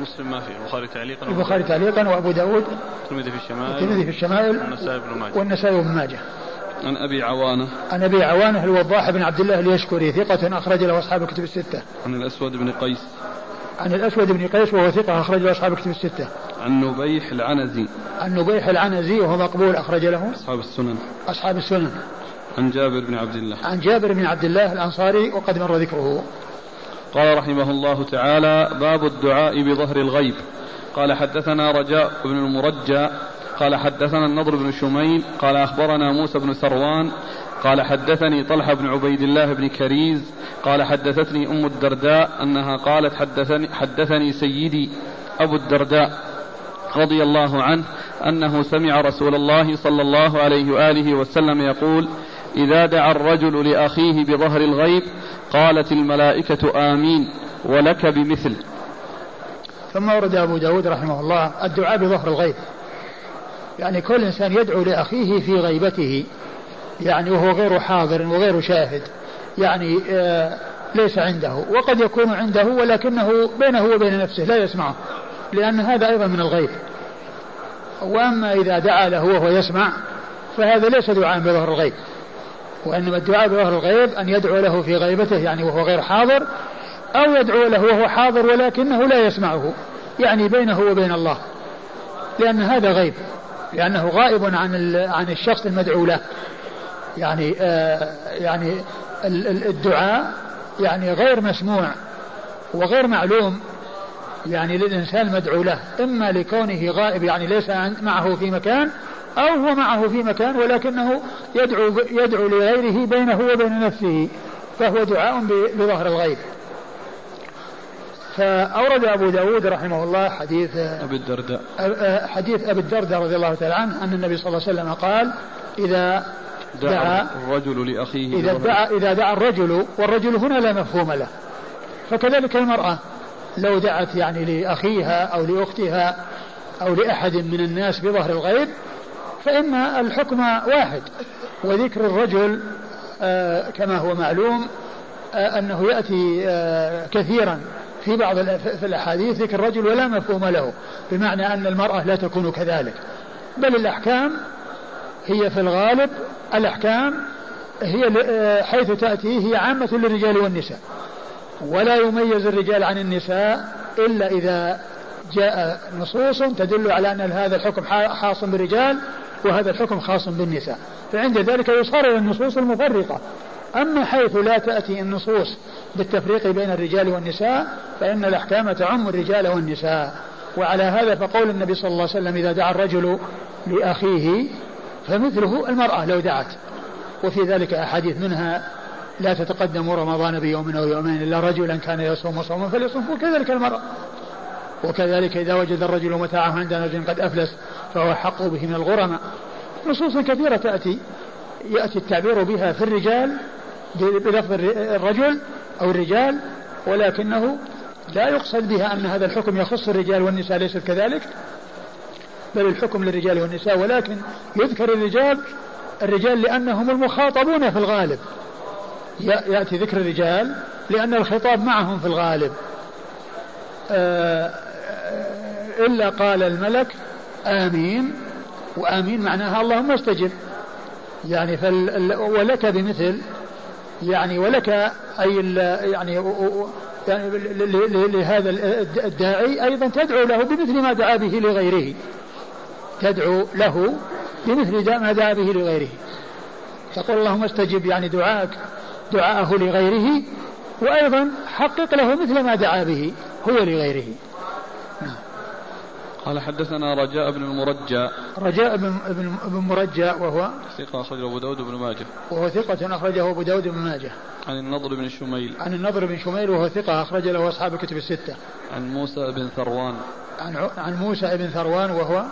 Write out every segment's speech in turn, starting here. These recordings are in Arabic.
مسلم ما فيه البخاري تعليقا البخاري تعليقا وأبو داود. الترمذي في الشمائل الترمذي في الشمائل والنسائي بن ماجه. والنسائي بن ماجه. عن أبي عوانة. عن أبي عوانة الوضاح بن عبد الله اليشكري ثقة أخرج له أصحاب الكتب الستة. عن الأسود بن قيس. عن الأسود بن قيس وهو ثقة أخرج له أصحاب الكتب الستة. عن نبيح العنزي. عن نبيح العنزي وهو مقبول أخرج له أصحاب السنن. أصحاب السنن. عن جابر بن عبد الله. عن جابر بن عبد الله الأنصاري وقد مر ذكره. قال رحمه الله تعالى باب الدعاء بظهر الغيب. قال حدثنا رجاء بن المرجى. قال حدثنا النضر بن شميل قال أخبرنا موسى بن سروان. قال حدثني طلحة بن عبيد الله بن كريز. قال حدثتني أم الدرداء أنها قالت حدثني, حدثني سيدي أبو الدرداء رضي الله عنه أنه سمع رسول الله صلى الله عليه وآله وسلم يقول إذا دعا الرجل لأخيه بظهر الغيب قالت الملائكة آمين ولك بمثل. ثم ورد أبو داود رحمه الله الدعاء بظهر الغيب. يعني كل إنسان يدعو لأخيه في غيبته يعني وهو غير حاضر وغير شاهد يعني آه ليس عنده وقد يكون عنده ولكنه بينه وبين نفسه لا يسمعه لأن هذا أيضا من الغيب. وأما إذا دعا له وهو يسمع فهذا ليس دعاء بظهر الغيب. وإنما الدعاء بظهر الغيب أن يدعو له في غيبته يعني وهو غير حاضر أو يدعو له وهو حاضر ولكنه لا يسمعه يعني بينه وبين الله. لأن هذا غيب لأنه غائب عن عن الشخص المدعو له. يعني آه يعني الدعاء يعني غير مسموع وغير معلوم يعني للإنسان المدعو له. إما لكونه غائب يعني ليس معه في مكان أو هو معه في مكان ولكنه يدعو يدعو لغيره بينه وبين نفسه فهو دعاء بظهر الغيب. فأورد أبو داود رحمه الله حديث أبي الدرداء. حديث أبي الدرداء رضي الله تعالى عنه أن النبي صلى الله عليه وسلم قال إذا دعا, دعا الرجل لأخيه إذا دعا إذا دعا الرجل والرجل هنا لا مفهوم له. فكذلك المرأة لو دعت يعني لأخيها أو لأختها أو لأحد من الناس بظهر الغيب فإن الحكم واحد وذكر الرجل آه كما هو معلوم آه أنه يأتي آه كثيرا في بعض في الأحاديث ذكر الرجل ولا مفهوم له بمعنى أن المرأة لا تكون كذلك. بل الأحكام هي في الغالب الأحكام هي حيث تأتي هي عامة للرجال والنساء. ولا يميز الرجال عن النساء إلا إذا جاء نصوص تدل على أن هذا الحكم خاص بالرجال وهذا الحكم خاص بالنساء فعند ذلك يصار إلى النصوص المفرقة. أما حيث لا تأتي النصوص بالتفريق بين الرجال والنساء فإن الأحكام تعم الرجال والنساء. وعلى هذا فقول النبي صلى الله عليه وسلم إذا دعا الرجل لأخيه فمثله المرأة لو دعت. وفي ذلك أحاديث منها لا تتقدم رمضان بيوم أو يومين إلا رجلا كان يصوم صوما فليصوم وكذلك المرأة. وكذلك إذا وجد الرجل متاعه عند رجل قد أفلس فهو حق به من الغرماء. نصوص كثيرة تأتي يأتي التعبير بها في الرجال بلفظ الرجل أو الرجال ولكنه لا يقصد بها أن هذا الحكم يخص الرجال والنساء ليس كذلك؟ بل الحكم للرجال والنساء ولكن يذكر الرجال الرجال لأنهم المخاطبون في الغالب. يأتي ذكر الرجال لأن الخطاب معهم في الغالب. إلا قال الملك آمين وآمين معناها اللهم استجب. يعني فال ولك بمثل يعني ولك أي يعني يعني لهذا الداعي أيضا تدعو له بمثل ما دعا به لغيره. تدعو له بمثل ما دعا به لغيره. تقول اللهم استجب يعني دعاءك دعاءه لغيره وأيضا حقق له مثل ما دعا به هو لغيره. قال حدثنا رجاء بن المرجى. رجاء بن بن مرجى وهو ثقة أخرجه أبو داود بن ماجه. وهو ثقة أخرجه أبو داود بن ماجه. عن النضر بن شميل. عن النضر بن شميل وهو ثقة أخرج له أصحاب الكتب الستة. عن موسى بن ثروان. عن عن موسى بن ثروان وهو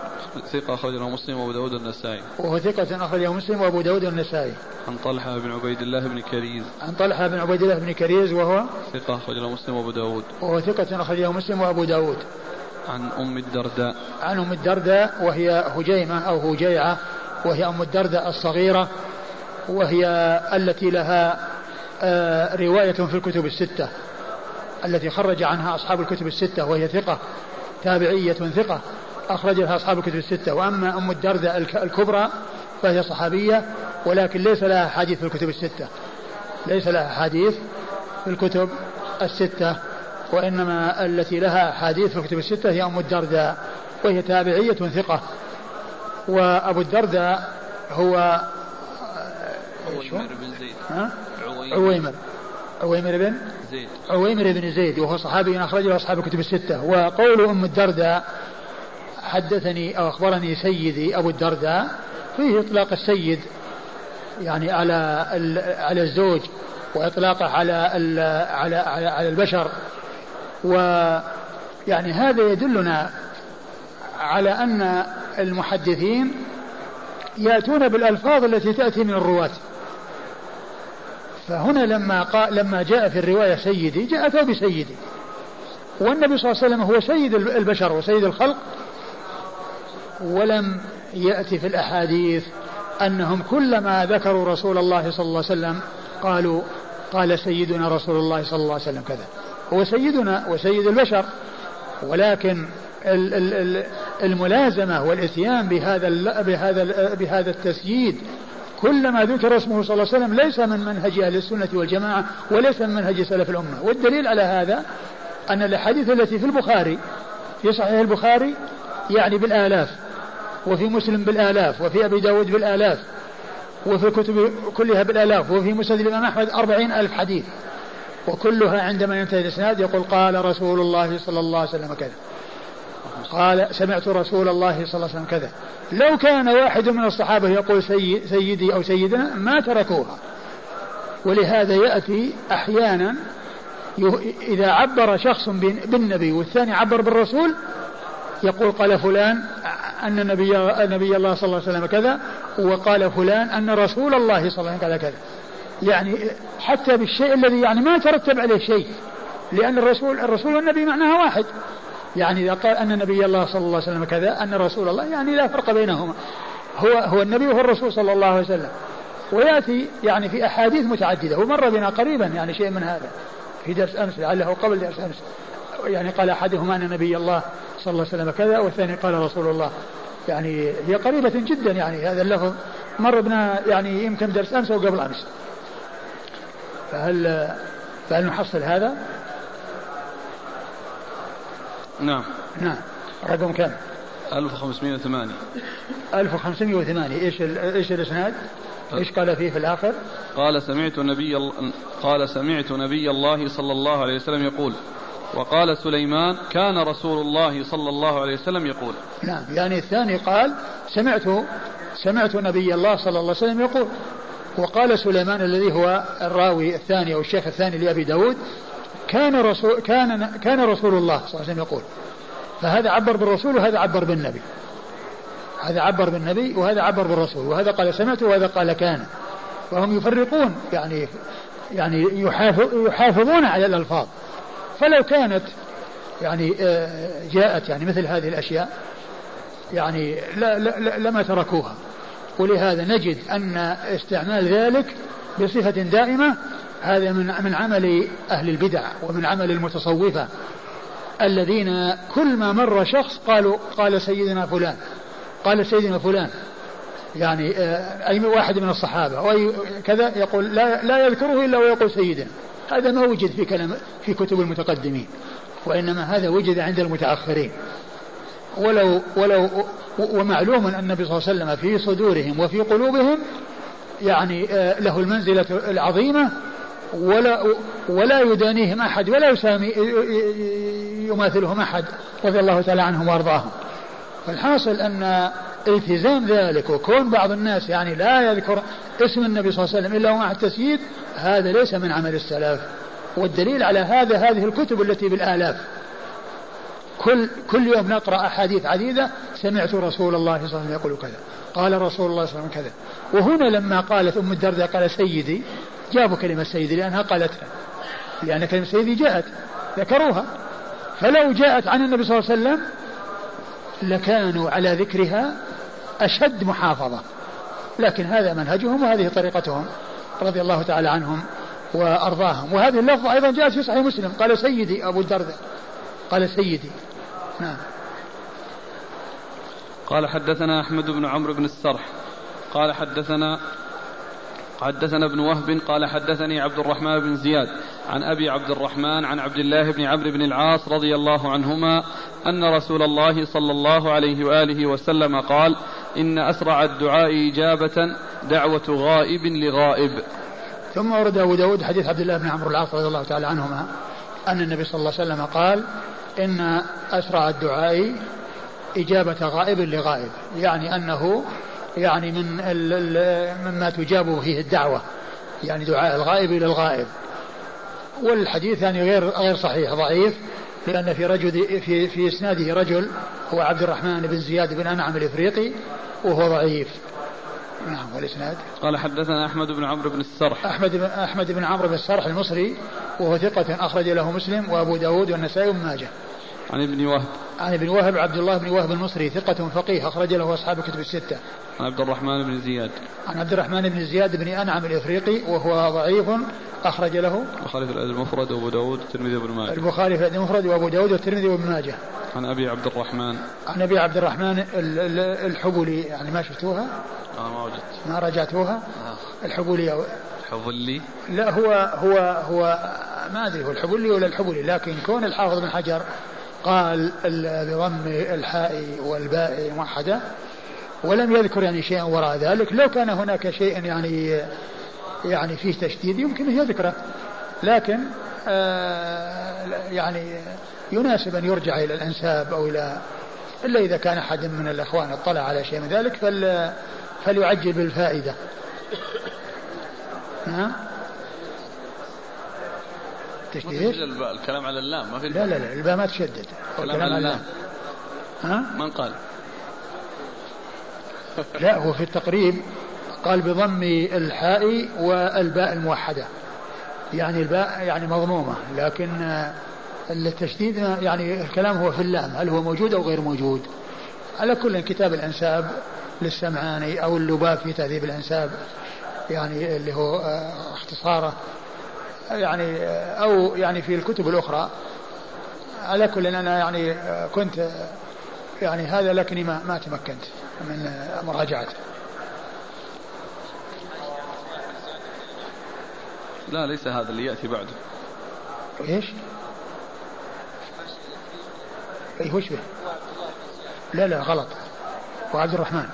ثقة أخرجه مسلم وأبو داود النسائي. وهو ثقة أخرجه مسلم وأبو داود النسائي. عن طلحة بن عبيد الله بن كريز. عن طلحة بن عبيد الله بن كريز وهو ثقة أخرجه مسلم وأبو داود. وهو ثقة أخرجه مسلم وأبو داود. عن أم الدرداء. عن أم الدرداء وهي هجيمة أو هجيعة وهي أم الدرداء الصغيرة وهي التي لها رواية في الكتب الستة التي خرج عنها أصحاب الكتب الستة وهي ثقة تابعية ثقة أخرج لها أصحاب الكتب الستة. وأما أم الدرداء الكبرى فهي صحابية ولكن ليس لها حديث في الكتب الستة. ليس لها حديث في الكتب الستة. وإنما التي لها حديث في الكتب الستة هي أم الدرداء وهي تابعية ثقة. وأبو الدرداء هو عويمر بن زيد. ها؟ عويمر. عويمر. بن زيد. عويمر بن زيد وهو صحابي أخرجه أصحاب الكتب الستة. وقول أم الدرداء حدثني أو أخبرني سيدي أبو الدرداء فيه إطلاق السيد يعني على على الزوج وإطلاقه على على على, على البشر. ويعني هذا يدلنا على أن المحدثين يأتون بالألفاظ التي تأتي من الرواة. فهنا لما قال لما جاء في الرواية سيدي جاء بسيدي والنبي صلى الله عليه وسلم هو سيد البشر وسيد الخلق. ولم يأتي في الأحاديث أنهم كلما ذكروا رسول الله صلى الله عليه وسلم قالوا قال سيدنا رسول الله صلى الله عليه وسلم كذا. هو سيدنا وسيد البشر ولكن الملازمة والإتيان بهذا بهذا بهذا التسييد كلما ذكر اسمه صلى الله عليه وسلم ليس من منهج أهل السنة والجماعة وليس من منهج سلف الأمة. والدليل على هذا أن الأحاديث التي في البخاري في صحيح البخاري يعني بالآلاف وفي مسلم بالآلاف وفي أبي داود بالآلاف وفي الكتب كلها بالآلاف وفي مسند الإمام أحمد أربعين ألف حديث. وكلها عندما ينتهي الإسناد يقول قال رسول الله صلى الله عليه وسلم كذا. قال سمعت رسول الله صلى الله عليه وسلم كذا. لو كان واحد من الصحابة يقول سي سيدي أو سيدنا ما تركوها. ولهذا يأتي أحيانا إذا عبر شخص بالنبي والثاني عبر بالرسول يقول قال فلان أن النبي النبي الله صلى الله عليه وسلم كذا وقال فلان أن رسول الله صلى الله عليه وسلم كذا كذا. يعني حتى بالشيء الذي يعني ما ترتب عليه شيء. لأن الرسول الرسول والنبي معناها واحد. يعني إذا قال أن نبي الله صلى الله عليه وسلم كذا أن رسول الله يعني لا فرق بينهما. هو هو النبي وهو الرسول صلى الله عليه وسلم. ويأتي يعني في أحاديث متعددة ومر بنا قريبا يعني شيء من هذا. في درس أمس لعله قبل درس أمس. يعني قال أحدهما أن نبي الله صلى الله عليه وسلم كذا والثاني قال رسول الله. يعني هي قريبة جدا يعني هذا اللفظ. مر بنا يعني يمكن درس أمس أو قبل أمس. فهل فهل نحصل هذا؟ نعم نعم رقم كم؟ 1508 1508 إيش إيش الإسناد؟ إيش قال فيه في الآخر؟ قال سمعت نبي قال سمعت نبي الله صلى الله عليه وسلم يقول وقال سليمان كان رسول الله صلى الله عليه وسلم يقول نعم يعني الثاني قال سمعت سمعت نبي الله صلى الله عليه وسلم يقول وقال سليمان الذي هو الراوي الثاني أو الشيخ الثاني لأبي داود كان رسول كان كان رسول الله صلى الله عليه وسلم يقول فهذا عبر بالرسول وهذا عبر بالنبي. هذا عبر بالنبي وهذا عبر بالرسول وهذا قال سمعت وهذا قال كان. وهم يفرقون يعني يعني يحافظون على الألفاظ. فلو كانت يعني آه، جاءت يعني مثل هذه الأشياء يعني لا لا لما تركوها. ولهذا نجد أن استعمال ذلك بصفة دائمة هذا من من عمل أهل البدع ومن عمل المتصوفة. الذين كل ما مر شخص قالوا قال سيدنا فلان قال سيدنا فلان. يعني آه، أي واحد من الصحابة. أو أي كذا يقول لا, لا يذكره إلا ويقول سيدنا هذا ما وجد في كلام في كتب المتقدمين وإنما هذا وجد عند المتأخرين. ولو ولو ومعلوم أن النبي صلى الله عليه وسلم في صدورهم وفي قلوبهم يعني آه، له المنزلة العظيمة ولا ولا يدانيهم أحد ولا يسامي يماثلهم أحد رضي الله تعالى عنهم وأرضاهم. فالحاصل أن التزام ذلك وكون بعض الناس يعني لا يذكر اسم النبي صلى الله عليه وسلم إلا ومع التسييد هذا ليس من عمل السلف والدليل على هذا هذه الكتب التي بالآلاف. كل كل يوم نقرأ أحاديث عديدة سمعت رسول الله صلى الله عليه وسلم يقول كذا قال رسول الله صلى الله عليه وسلم كذا. وهنا لما قالت أم الدرداء قال سيدي جابوا كلمة سيدي لأنها قالتها لأن كلمة سيدي جاءت ذكروها. فلو جاءت عن النبي صلى الله عليه وسلم لكانوا على ذكرها أشد محافظة. لكن هذا منهجهم وهذه طريقتهم رضي الله تعالى عنهم وأرضاهم. وهذه اللفظة أيضا جاءت في صحيح مسلم قال سيدي أبو الدرداء قال سيدي. نعم قال حدثنا أحمد بن عمرو بن السرح قال حدثنا حدثنا ابن وهب قال حدثني عبد الرحمن بن زياد عن أبي عبد الرحمن عن عبد الله بن عمرو بن العاص رضي الله عنهما أن رسول الله صلى الله عليه وآله وسلم قال إن أسرع الدعاء إجابة دعوة غائب لغائب. ثم ورد أبو داود حديث عبد الله بن عمرو العاص رضي الله تعالى عنهما أن النبي صلى الله عليه وسلم قال إن أسرع الدعاء إجابة غائب لغائب يعني أنه يعني من مما تجاب فيه الدعوة يعني دعاء الغائب إلى الغائب. والحديث يعني غير غير صحيح ضعيف لأن في رجل في في إسناده رجل هو عبد الرحمن بن زياد بن أنعم الإفريقي وهو ضعيف. نعم والإسناد؟ قال حدثنا أحمد بن عمرو بن السرح. أحمد بن أحمد بن عمرو بن السرح المصري وهو ثقة أخرج له مسلم وأبو داود والنسائي وابن ماجه. عن ابن وهب عن ابن وهب عبد الله بن وهب المصري ثقة فقيه أخرج له أصحاب الكتب الستة. عن عبد الرحمن بن زياد. عن عبد الرحمن بن زياد بن أنعم الإفريقي وهو ضعيف أخرج له. البخاري في الأدب المفرد وأبو داود والترمذي وابن ماجه. البخاري في الأدب المفرد وأبو داود والترمذي وابن ماجه. عن أبي عبد الرحمن. عن أبي عبد الرحمن الحبلي يعني ما شفتوها؟ آه ما وجدت. ما راجعتوها؟ آه. الحبلي أو الحبلي لا هو هو هو ما أدري هو الحبلي ولا الحبلي لكن كون الحافظ بن حجر قال بضم الحاء والباء موحدة ولم يذكر يعني شيئا وراء ذلك. لو كان هناك شيء يعني يعني فيه تشديد يمكن أن يذكره. لكن آه يعني يناسب أن يرجع إلى الأنساب أو إلى إلا إذا كان أحد من الأخوان اطلع على شيء من ذلك فل فليعجل بالفائدة نعم تشديد الكلام على اللام ما في لا لا لا الباء ما تشدد. الكلام على اللام. ها؟ من قال؟ لا هو في التقريب قال بضم الحاء والباء الموحدة. يعني الباء يعني مضمومة لكن التشديد يعني الكلام هو في اللام هل هو موجود أو غير موجود. على كل كتاب الأنساب للسمعاني أو اللباب في تهذيب الأنساب يعني اللي هو اختصاره يعني أو يعني في الكتب الأخرى. على كل أنا يعني كنت يعني هذا لكني ما ما تمكنت من مراجعته لا ليس هذا اللي يأتي بعده. إيش؟ اي وش به؟ لا لا غلط. هو عبد الرحمن.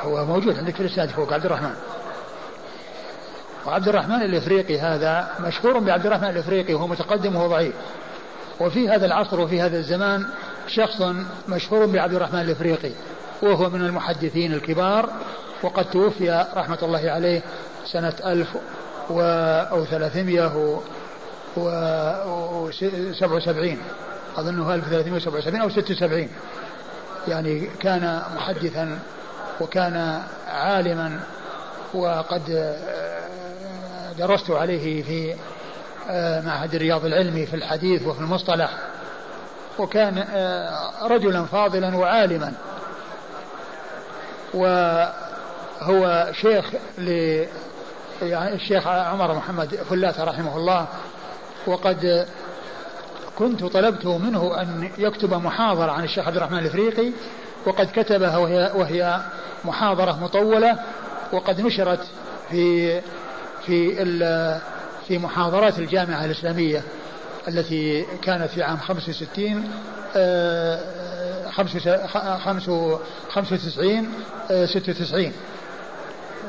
هو موجود عندك في الاسناد فوق عبد الرحمن. وعبد الرحمن الإفريقي هذا مشهور بعبد الرحمن الإفريقي وهو متقدم وهو ضعيف. وفي هذا العصر وفي هذا الزمان شخص مشهور بعبد الرحمن الإفريقي وهو من المحدثين الكبار وقد توفي رحمة الله عليه سنة ألف و أو ثلاثمائة وسبع وسبعين. أظنه ألف ثلاثمائة وسبع وسبعين أو ست وسبعين. يعني كان محدثا وكان عالما وقد درست عليه في آه، معهد الرياض العلمي في الحديث وفي المصطلح. وكان آه، رجلا فاضلا وعالما. وهو شيخ ل يعني الشيخ عمر محمد فلاتة رحمه الله. وقد كنت طلبت منه أن يكتب محاضرة عن الشيخ عبد الرحمن الإفريقي. وقد كتبها وهي, وهي محاضرة مطولة. وقد نشرت في في في محاضرات الجامعة الإسلامية التي كانت في عام 65 95 96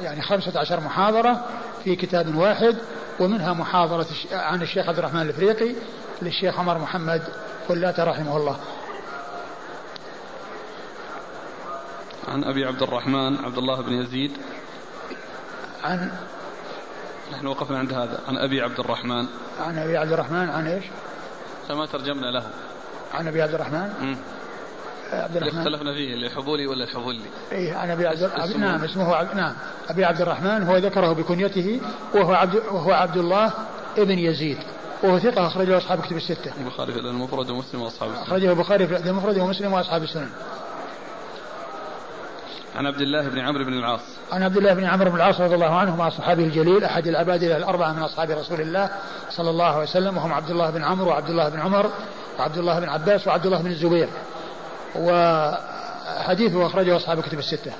يعني 15 محاضرة في كتاب واحد ومنها محاضرة عن الشيخ عبد الرحمن الأفريقي للشيخ عمر محمد فلاتة رحمه الله. عن أبي عبد الرحمن عبد الله بن يزيد عن نحن وقفنا عند هذا. عن أبي عبد الرحمن. عن أبي عبد الرحمن عن إيش؟ فما ترجمنا له. عن أبي عبد الرحمن؟ مم. عبد الرحمن. اختلفنا فيه الحبولي ولا الحبولي اي عن أبي عبد الرحمن نعم اسمه عبد نعم. أبي عبد الرحمن هو ذكره بكنيته وهو عبد وهو عبد الله ابن يزيد وهو ثقة أخرجه أصحاب كتب الستة. البخاري في المفرد ومسلم وأصحاب السنن. أخرجه البخاري في المفرد ومسلم وأصحاب السنن. عن عبد الله بن عمرو بن العاص. عن عبد الله بن عمرو بن العاص رضي الله عنه مع صحابه الجليل أحد العبادله الأربعة من أصحاب رسول الله صلى الله عليه وسلم وهم عبد الله بن عمرو وعبد الله بن عمر وعبد الله بن عباس وعبد الله بن الزبير. وحديثه أخرجه أصحاب كتب الستة.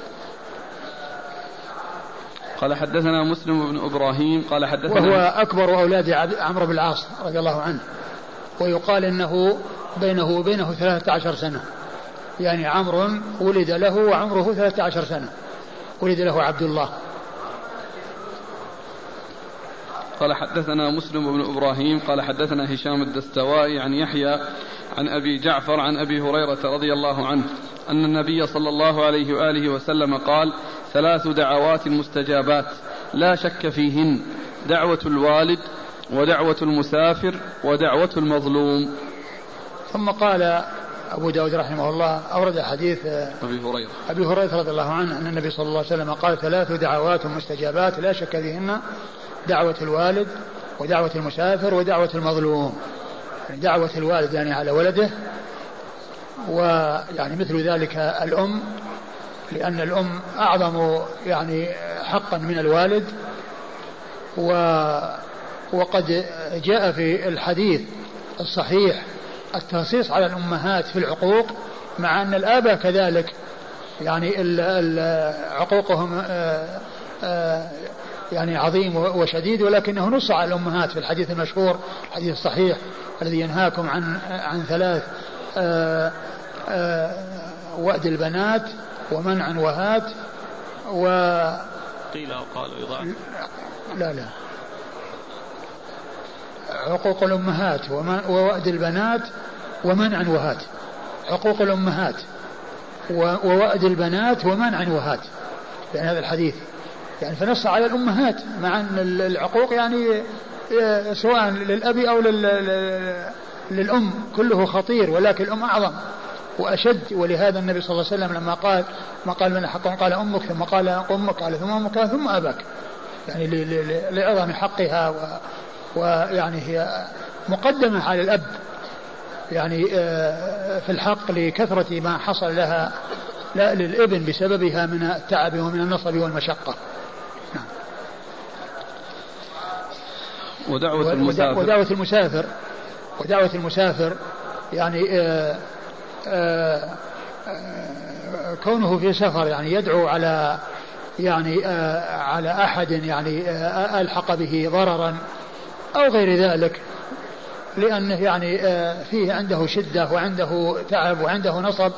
قال حدثنا مسلم بن إبراهيم قال حدثنا وهو أكبر أولاد عمرو بن العاص رضي الله عنه. ويقال إنه بينه وبينه ثلاثة عشر سنة. يعني عمرو ولد له وعمره ثلاثة عشر سنة. ولد له عبد الله. قال حدثنا مسلم بن إبراهيم قال حدثنا هشام الدستوائي عن يحيى عن أبي جعفر عن أبي هريرة رضي الله عنه أن النبي صلى الله عليه وآله وسلم قال ثلاث دعوات مستجابات لا شك فيهن دعوة الوالد ودعوة المسافر ودعوة المظلوم. ثم قال أبو داود رحمه الله أورد حديث أبي هريرة. أبي هريرة رضي الله عنه أن النبي صلى الله عليه وسلم قال ثلاث دعوات مستجابات لا شك فيهن دعوة الوالد ودعوة المسافر ودعوة المظلوم. يعني دعوة الوالد يعني على ولده ويعني مثل ذلك الأم لأن الأم أعظم يعني حقا من الوالد. و وقد جاء في الحديث الصحيح التنصيص على الأمهات في العقوق مع أن الآباء كذلك. يعني عقوقهم آه، آه، يعني عظيم وشديد ولكنه نص على الأمهات في الحديث المشهور الحديث الصحيح الذي ينهاكم عن عن ثلاث آه، وأد البنات ومنع وهات و قيل أو قالوا يضاعف. لا لا. عقوق الأمهات ووأد البنات ومنع وهات. عقوق الأمهات ووأد البنات ومنع وهات. يعني هذا الحديث. يعني فنص على الأمهات مع أن العقوق يعني آه، سواء للأب أو للأم كله خطير ولكن الأم أعظم وأشد. ولهذا النبي صلى الله عليه وسلم لما قال ما قال من حق قال أمك ثم قال أمك قال ثم أمك ثم أباك. يعني لعظم حقها ويعني هي مقدمة على الأب. يعني آه، في الحق لكثرة ما حصل لها لا للإبن بسببها من التعب ومن النصب والمشقة. نعم. ودعوة المسافر. ودعوة المسافر. ودعوة المسافر يعني آآ آه، آآ آه، كونه في سفر يعني يدعو على يعني على أحد يعني ألحق به ضررا أو غير ذلك لأنه يعني آه، فيه عنده شدة وعنده تعب وعنده نصب.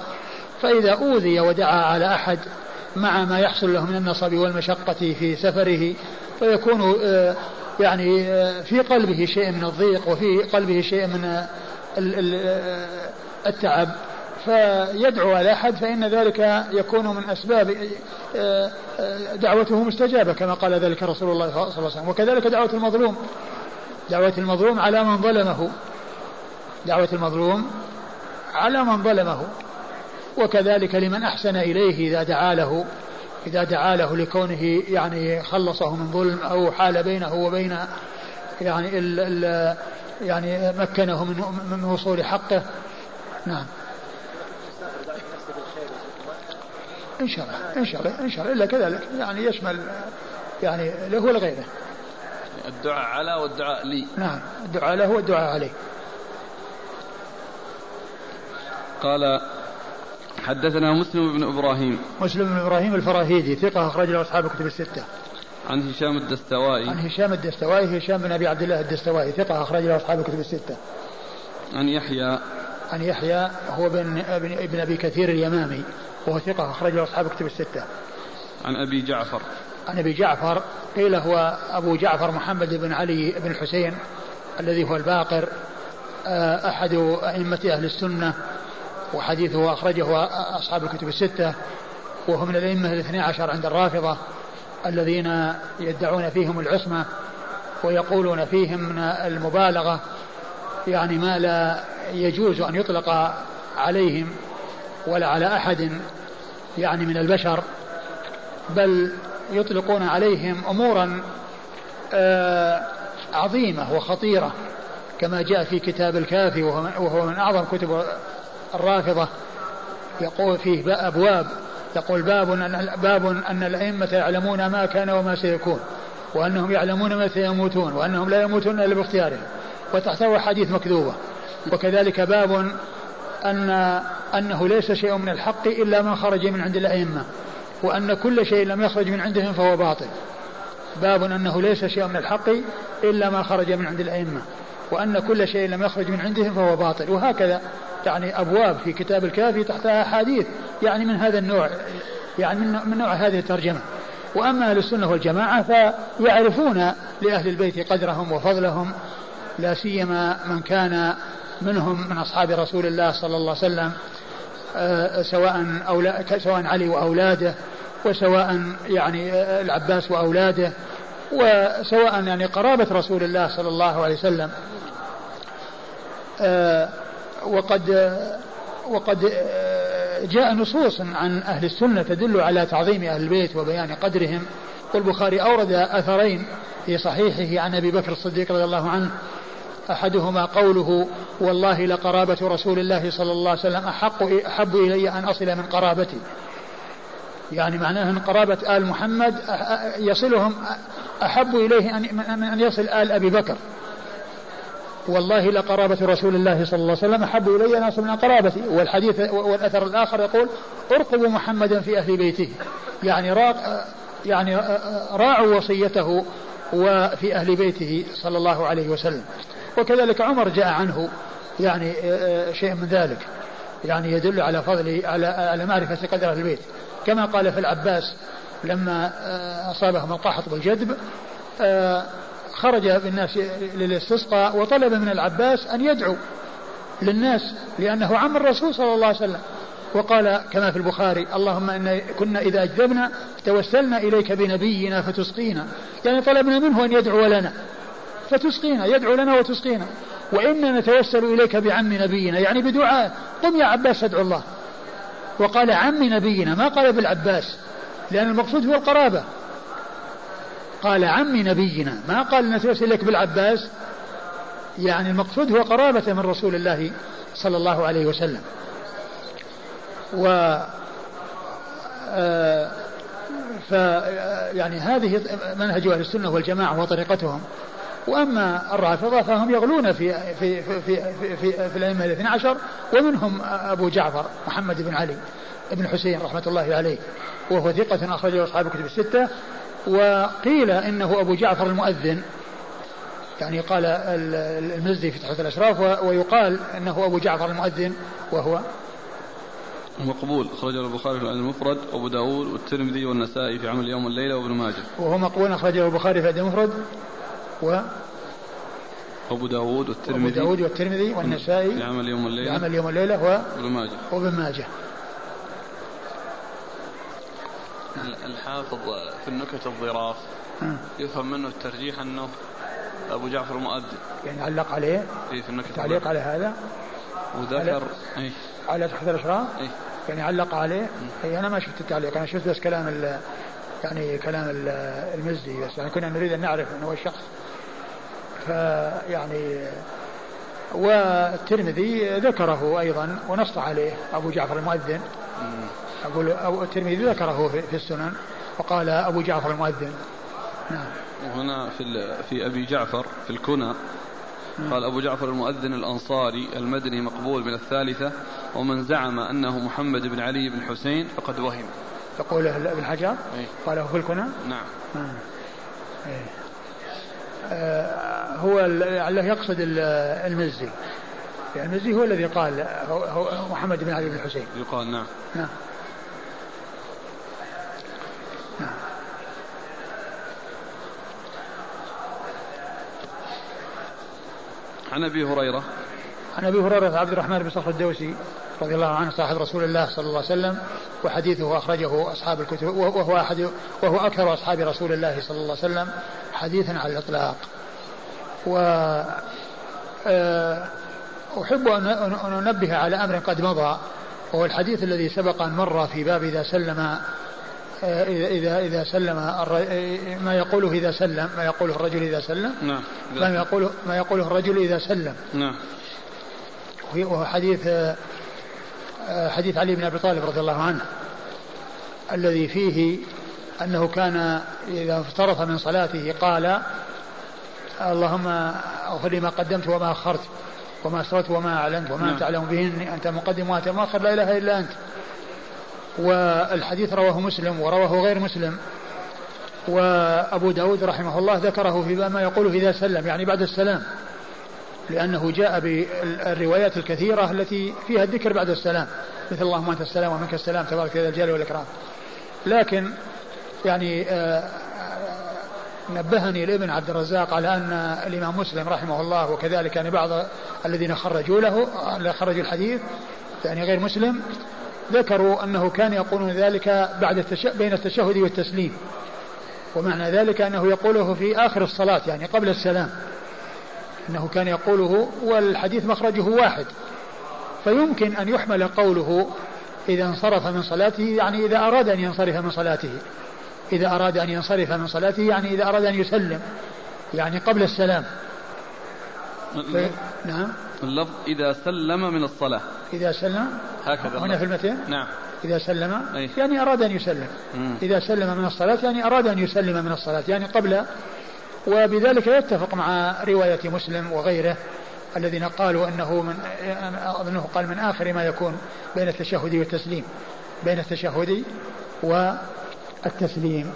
فإذا أوذي ودعا على أحد مع ما يحصل له من النصب والمشقة في سفره فيكون آه، يعني آه، في قلبه شيء من الضيق وفي قلبه شيء من التعب. فيدعو على أحد فإن ذلك يكون من أسباب دعوته مستجابة كما قال ذلك رسول الله صلى الله عليه وسلم. وكذلك دعوة المظلوم. دعوة المظلوم على من ظلمه. دعوة المظلوم على من ظلمه. وكذلك لمن أحسن إليه إذا دعا له إذا دعا له لكونه يعني خلصه من ظلم أو حال بينه وبين يعني ال ال يعني مكنه من من وصول حقه. نعم. إن شاء الله إن شاء الله إن شاء الله. إلا كذلك يعني يشمل يعني له ولغيره الدعاء على والدعاء لي. نعم الدعاء له والدعاء عليه. قال حدثنا مسلم بن إبراهيم. مسلم بن إبراهيم الفراهيدي ثقة أخرج له أصحاب الكتب الستة. عن هشام الدستوائي. عن هشام الدستوائي هشام بن أبي عبد الله الدستوائي ثقة أخرج له أصحاب الكتب الستة. عن يحيى. عن يحيى هو بن ابن أبي كثير اليمامي وهو ثقة أخرج له أصحاب الكتب الستة. عن أبي جعفر. عن أبي جعفر قيل هو أبو جعفر محمد بن علي بن الحسين الذي هو الباقر آه، أحد أئمة أهل السنة وحديثه أخرجه أصحاب الكتب الستة وهو من الأئمة الاثني عشر عند الرافضة الذين يدعون فيهم العصمة ويقولون فيهم من المبالغة يعني ما لا يجوز أن يطلق عليهم ولا على أحد يعني من البشر بل يطلقون عليهم أمورا آه، عظيمة وخطيرة كما جاء في كتاب الكافي وهو من أعظم كتب الرافضة. يقول فيه أبواب يقول باب أن باب أن الأئمة يعلمون ما كان وما سيكون وأنهم يعلمون متى يموتون وأنهم لا يموتون إلا باختيارهم. وتحته حديث مكذوبة. وكذلك باب أن أنه ليس شيء من الحق إلا ما خرج من عند الأئمة. وأن كل شيء لم يخرج من عندهم فهو باطل. باب أنه ليس شيء من الحق إلا ما خرج من عند الأئمة. وأن كل شيء لم يخرج من عندهم فهو باطل. وهكذا يعني أبواب في كتاب الكافي تحتها أحاديث يعني من هذا النوع يعني من نوع هذه الترجمة. وأما أهل السنة والجماعة فيعرفون لأهل البيت قدرهم وفضلهم لا سيما من كان منهم من أصحاب رسول الله صلى الله عليه وسلم. سواء أولا سواء علي وأولاده وسواء يعني آه، العباس وأولاده وسواء يعني قرابة رسول الله صلى الله عليه وسلم. آه، وقد وقد جاء نصوص عن أهل السنة تدل على تعظيم أهل البيت وبيان قدرهم. والبخاري أورد أثرين في صحيحه عن أبي بكر الصديق رضي الله عنه أحدهما قوله والله لقرابة رسول الله صلى الله عليه وسلم أحق أحب إلي أن أصل من قرابتي. يعني معناه أن قرابة آل محمد يصلهم أحب إليه أن أن يصل آل أبي بكر. والله لقرابة رسول الله صلى الله عليه وسلم أحب إلي أن أصل من قرابتي. والحديث والأثر الآخر يقول ارقبوا محمدا في أهل بيته. يعني راق يعني راعوا وصيته وفي أهل بيته صلى الله عليه وسلم. وكذلك عمر جاء عنه يعني شيء من ذلك. يعني يدل على فضل على على معرفة قدر أهل البيت. كما قال في العباس لما أصابهم القحط والجدب خرج بالناس للاستسقاء وطلب من العباس أن يدعو للناس لأنه عم الرسول صلى الله عليه وسلم. وقال كما في البخاري اللهم إن كنا إذا أجذبنا توسلنا إليك بنبينا فتسقينا. يعني طلبنا منه أن يدعو لنا. فتسقينا يدعو لنا وتسقينا. وإنا نتوسل إليك بعم نبينا يعني بدعاء. قم يا عباس ادعو الله. وقال عم نبينا ما قال بالعباس لأن المقصود هو القرابة. قال عم نبينا ما قال نتوسل إليك بالعباس؟ يعني المقصود هو قرابة من رسول الله صلى الله عليه وسلم. و آه، ف يعني هذه منهج أهل السنة والجماعة وطريقتهم. وأما الرافضة فهم يغلون في في في في, في, في الأئمة الاثنى عشر ومنهم أبو جعفر محمد بن علي بن حسين رحمة الله عليه وهو ثقة أخرجه أصحاب الكتب الستة وقيل إنه أبو جعفر المؤذن. يعني قال المزي في تحفة الأشراف ويقال إنه أبو جعفر المؤذن وهو مقبول أخرجه البخاري في المفرد وأبو داود والترمذي والنسائي في عمل يوم الليلة وابن ماجه. وهو مقبول أخرجه البخاري في المفرد. و أبو داود والترمذي. أبو داود والترمذي والنسائي. في عمل يوم الليلة. في عمل يوم الليلة وابن ماجه. وابن ماجه. الحافظ في النكت الظراف يفهم منه الترجيح أنه أبو جعفر المؤذن يعني علق عليه. إيه في النكت تعليق على هذا. وذكر اي على تحت الإشراف. اي يعني علق عليه. اي أنا ما شفت التعليق. أنا شفت بس كلام يعني كلام المزي بس. يعني كنا نريد أن نعرف من هو الشخص. فيعني والترمذي ذكره أيضا ونص عليه أبو جعفر المؤذن. أقول أو الترمذي ذكره في السنن وقال أبو جعفر المؤذن. نعم. وهنا في في أبي جعفر في الكنى قال أبو جعفر المؤذن الأنصاري المدني مقبول من الثالثة ومن زعم أنه محمد بن علي بن حسين فقد وهم. يقوله ابن حجر؟ أي. قاله في الكنى؟ نعم. آه. أي. آه هو لعله يقصد المزي. يعني المزي هو الذي قال هو محمد بن علي بن حسين. يقال نعم. نعم. عن أبي هريرة. عن أبي هريرة عبد الرحمن بن صخر الدوسي رضي الله عنه صاحب رسول الله صلى الله عليه وسلم وحديثه أخرجه أصحاب الكتب وهو احد وهو أكثر أصحاب رسول الله صلى الله عليه وسلم. حديثا على الإطلاق. و آه، أحب أن أنبه على أمر قد مضى وهو الحديث الذي سبق أن مر في باب إذا سلم آه، إذا إذا إذا سلم ما يقوله إذا سلم ما يقوله الرجل إذا سلم؟ نعم ما يقوله ما يقوله الرجل إذا سلم؟ نعم. وهو حديث آه، حديث علي بن أبي طالب رضي الله عنه الذي فيه أنه كان إذا افترف من صلاته قال اللهم اغفر لي ما قدمت وما أخرت وما أسررت وما أعلنت وما أنت أعلم به أنت مقدم وأنت مؤخر لا إله إلا أنت. والحديث رواه مسلم ورواه غير مسلم. وأبو داود رحمه الله ذكره في ما يقول إذا سلم يعني بعد السلام. لأنه جاء بالروايات الكثيرة التي فيها الذكر بعد السلام. مثل اللهم أنت السلام ومنك السلام تبارك يا الجلال والإكرام. لكن يعني آه، نبهني الابن عبد الرزاق على أن الإمام مسلم رحمه الله وكذلك يعني بعض الذين خرجوا له خرجوا الحديث يعني غير مسلم ذكروا أنه كان يقولون ذلك بعد التش... بين التشهد والتسليم. ومعنى ذلك أنه يقوله في آخر الصلاة يعني قبل السلام. أنه كان يقوله والحديث مخرجه واحد. فيمكن أن يحمل قوله إذا انصرف من صلاته يعني إذا أراد أن ينصرف من صلاته. إذا أراد أن ينصرف من صلاته يعني إذا أراد أن يسلم يعني قبل السلام. في... نعم. اللفظ إذا سلم من الصلاة. إذا سلم. هكذا هنا في المتن؟ نعم. إذا سلم. أي. يعني أراد أن يسلم. مم. إذا سلم من الصلاة يعني أراد أن يسلم من الصلاة يعني قبل. وبذلك يتفق مع رواية مسلم وغيره الذين قالوا أنه من أظنه قال من آخر ما يكون بين التشهد والتسليم بين التشهد والتسليم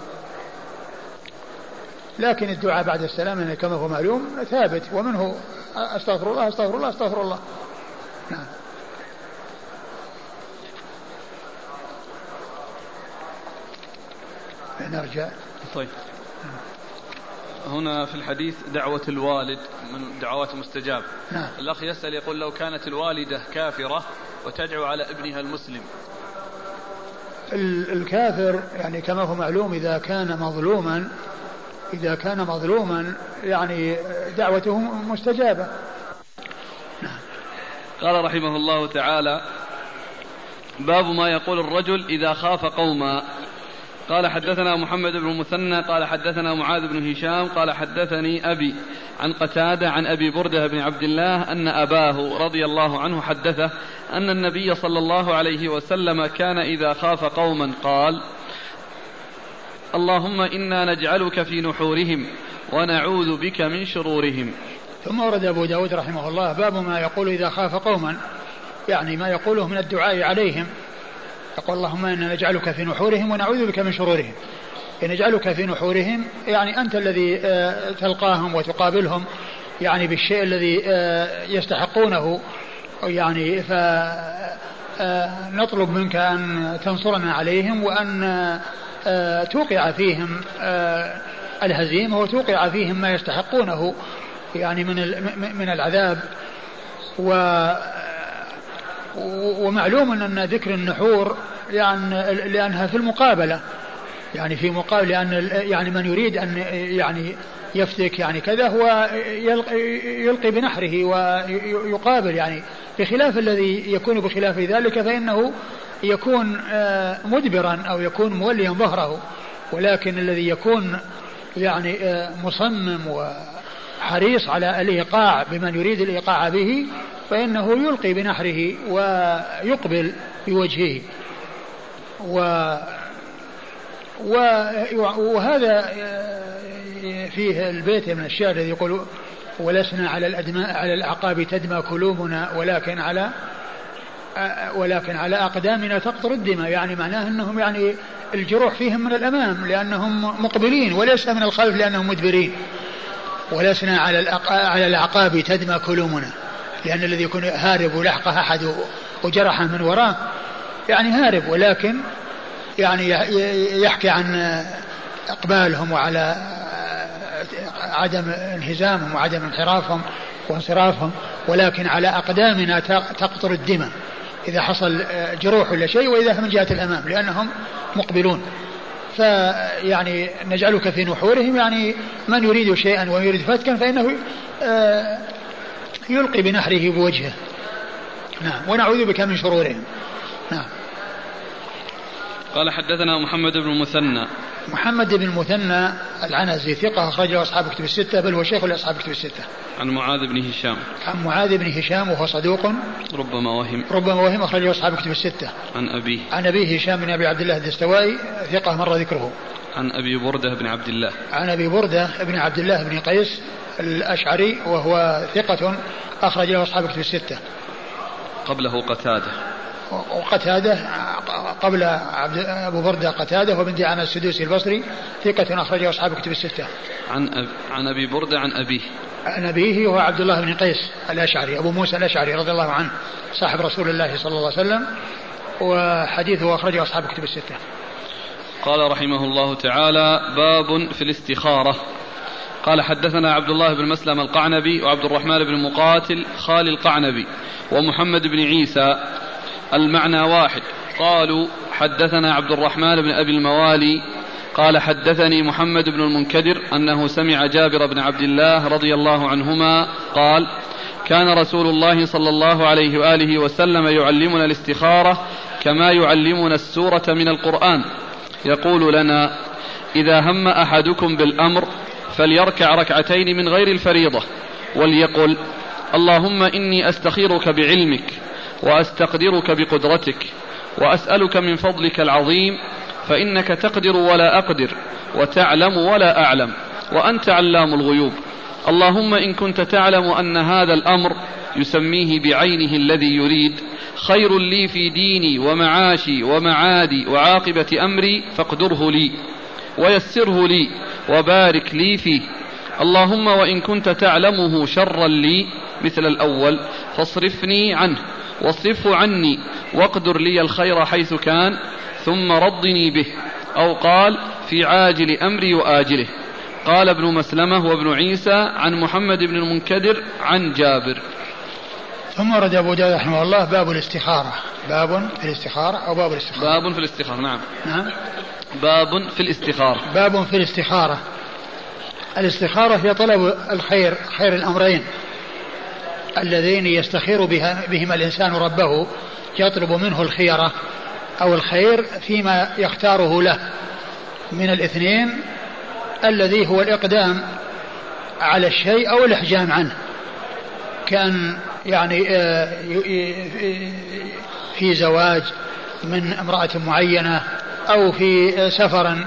لكن الدعاء بعد السلام كما هو معلوم ثابت ومنه أستغفر الله أستغفر الله أستغفر الله. نعم. نرجع. طيب. هنا في الحديث دعوة الوالد من دعوات المستجاب نعم. الأخ يسأل يقول لو كانت الوالدة كافرة وتدعو على ابنها المسلم الكافر يعني كما هو معلوم إذا كان مظلوما إذا كان مظلوما يعني دعوته مستجابة. قال رحمه الله تعالى باب ما يقول الرجل إذا خاف قوما قال حدثنا محمد بن المثنى قال حدثنا معاذ بن هشام قال حدثني أبي عن قتادة عن أبي بردة بن عبد الله أن أباه رضي الله عنه حدثه أن النبي صلى الله عليه وسلم كان إذا خاف قوما قال اللهم إنا نجعلك في نحورهم ونعوذ بك من شرورهم. ثم ورد أبو داود رحمه الله باب ما يقول إذا خاف قوما يعني ما يقوله من الدعاء عليهم. يقول اللهم إنا نجعلك في نحورهم ونعوذ بك من شرورهم. نجعلك في نحورهم يعني أنت الذي آه، تلقاهم وتقابلهم يعني بالشيء الذي آه، يستحقونه. يعني فنطلب آه، منك أن تنصرنا عليهم وأن توقع فيهم الهزيمة وتوقع فيهم ما يستحقونه يعني من من العذاب. و ومعلوم أن ذكر النحور يعني لأنها في المقابلة. يعني في مقابل لأن يعني من يريد أن يعني يفتك يعني كذا هو يلقي بنحره ويقابل يعني. بخلاف الذي يكون بخلاف ذلك فإنه يكون آه، مدبرا أو يكون موليا ظهره. ولكن الذي يكون يعني آه، مصمم وحريص على الإيقاع بمن يريد الإيقاع به فإنه يلقي بنحره ويقبل بوجهه. و وهذا فيه البيت من الشعر الذي يقول ولسنا على الأدماء على الأعقاب تدمى قلوبنا ولكن على ولكن على أقدامنا تقطر الدماء. يعني معناه أنهم يعني الجروح فيهم من الأمام لأنهم مقبلين وليس من الخلف لأنهم مدبرين. ولسنا على على الأعقاب تدمى قلوبنا. لأن الذي يكون هارب ولحقه أحد وجرحه من وراه يعني هارب ولكن يعني يحكي عن إقبالهم وعلى عدم انهزامهم وعدم انحرافهم وانصرافهم ولكن على أقدامنا تقطر الدماء إذا حصل جروح ولا شيء وإذا من جهة الأمام لأنهم مقبلون. فيعني نجعلك في نحورهم يعني من يريد شيئا ويريد فتكا فإنه آه، يلقي بنحره بوجهه نعم ونعوذ بك من شرورهم نعم قال حدثنا محمد بن المثنى محمد بن المثنى العنزي ثقة أخرجه أصحاب كتب الستة بل هو شيخ لأصحاب كتب الستة. عن معاذ بن هشام. عن معاذ بن هشام وهو صدوق ربما وهم. ربما وهم أخرجه أصحاب كتب الستة. عن أبيه. عن أبيه هشام بن أبي عبد الله الدستوائي ثقة مر ذكره. عن أبي بردة بن عبد الله. عن أبي بردة بن عبد الله بن قيس الأشعري وهو ثقة أخرج له أصحاب كتب الستة. قبله قتادة. وقتادة قبل عبد أبو بردة قتادة وابن دعامة السدوسي البصري ثقة أخرجه أصحاب كتب الستة. عن أب... عن أبي بردة عن أبيه. عن أبيه هو عبد الله بن قيس الأشعري أبو موسى الأشعري رضي الله عنه صاحب رسول الله صلى الله عليه وسلم وحديثه أخرجه أصحاب كتب الستة. قال رحمه الله تعالى باب في الاستخارة قال حدثنا عبد الله بن مسلم القعنبي وعبد الرحمن بن مقاتل خالي القعنبي ومحمد بن عيسى. المعنى واحد. قالوا حدثنا عبد الرحمن بن أبي الموالي قال حدثني محمد بن المنكدر أنه سمع جابر بن عبد الله رضي الله عنهما قال كان رسول الله صلى الله عليه وآله وسلم يعلمنا الاستخارة كما يعلمنا السورة من القرآن. يقول لنا إذا هم أحدكم بالأمر فليركع ركعتين من غير الفريضة وليقل اللهم إني أستخيرك بعلمك وأستقدرك بقدرتك وأسألك من فضلك العظيم فإنك تقدر ولا أقدر وتعلم ولا أعلم وأنت علام الغيوب. اللهم إن كنت تعلم أن هذا الأمر يسميه بعينه الذي يريد خير لي في ديني ومعاشي ومعادي وعاقبة أمري فاقدره لي. ويسره لي وبارك لي فيه. اللهم وإن كنت تعلمه شرا لي مثل الأول فاصرفني عنه واصرفه عني واقدر لي الخير حيث كان ثم ردني به. أو قال في عاجل أمري وآجله. قال ابن مسلمة وابن عيسى عن محمد بن المنكدر عن جابر. ثم ورد أبو داود رحمه الله باب الاستخارة. باب في الاستخارة أو باب الاستخارة؟ باب في الاستخارة نعم. نعم. باب في الاستخارة. باب في الاستخارة. الاستخارة هي طلب الخير خير الأمرين. اللذين يستخير بها بهما الإنسان ربه يطلب منه الخيرة أو الخير فيما يختاره له. من الاثنين الذي هو الإقدام على الشيء أو الإحجام عنه. كأن يعني آه، في زواج من امرأة معينة أو في سفر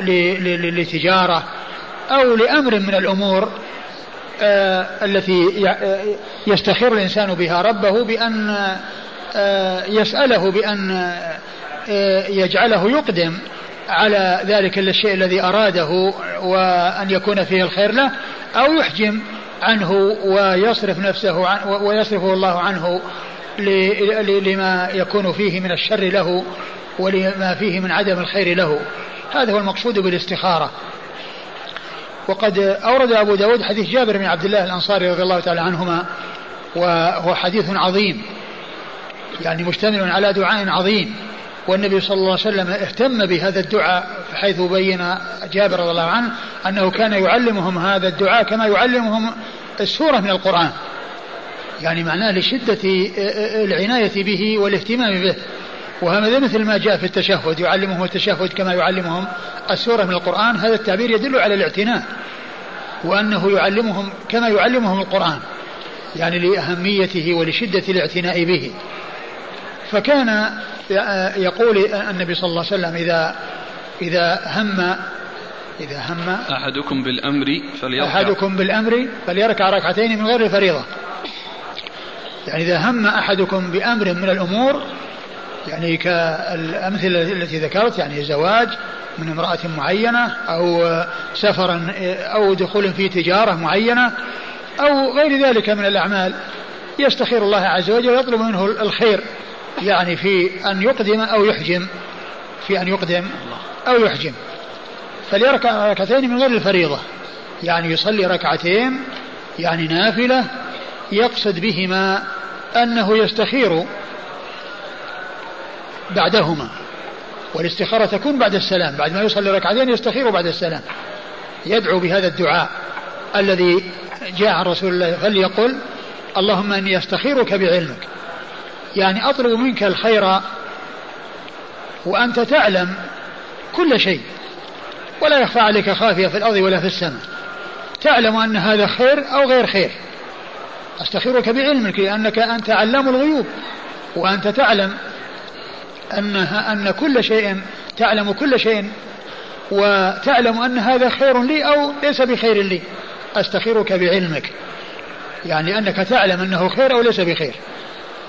لتجارة أو لأمر من الأمور آه، التي آه، يستخير الإنسان بها ربه بأن آه، يسأله بأن يجعله يقدم على ذلك الشيء الذي أراده وأن يكون فيه الخير له أو يحجم عنه ويصرف نفسه عن ويصرفه الله عنه لما يكون فيه من الشر له ولما فيه من عدم الخير له. هذا هو المقصود بالاستخارة. وقد أورد أبو داود حديث جابر بن عبد الله الأنصاري رضي الله تعالى عنهما وهو حديث عظيم. يعني مشتمل على دعاء عظيم. والنبي صلى الله عليه وسلم اهتم بهذا الدعاء حيث بين جابر رضي الله عنه أنه كان يعلمهم هذا الدعاء كما يعلمهم السورة من القرآن. يعني معناه لشدة العناية به والاهتمام به. وهذا مثل ما جاء في التشهد يعلمهم التشهد كما يعلمهم السورة من القرآن. هذا التعبير يدل على الاعتناء وأنه يعلمهم كما يعلمهم القرآن يعني لأهميته ولشدة الاعتناء به. فكان يقول النبي صلى الله عليه وسلم إذا إذا هم إذا هم أحدكم بالأمر فليركع. أحدكم بالأمر فليركع ركعتين من غير الفريضة. يعني إذا هم أحدكم بأمر من الأمور يعني كالأمثلة التي ذكرت يعني زواج من امرأة معينة أو سفرا أو دخول في تجارة معينة أو غير ذلك من الأعمال يستخير الله عز وجل ويطلب منه الخير يعني في أن يقدم أو يحجم في أن يقدم أو يحجم. فليركع ركعتين من غير الفريضة يعني يصلي ركعتين يعني نافلة يقصد بهما أنه يستخير بعدهما والاستخارة تكون بعد السلام بعد ما يصلي ركعتين يستخير بعد السلام يدعو بهذا الدعاء الذي جاء عن رسول الله فليقل اللهم إني أستخيرك بعلمك. يعني أطلب منك الخير وأنت تعلم كل شيء ولا يخفى عليك خافية في الأرض ولا في السماء. تعلم أن هذا خير أو غير خير. أستخيرك بعلمك لأنك أنت علام الغيوب وأنت تعلم أنها أن كل شيء تعلم كل شيء وتعلم أن هذا خير لي أو ليس بخير لي. أستخيرك بعلمك يعني أنك تعلم أنه خير أو ليس بخير.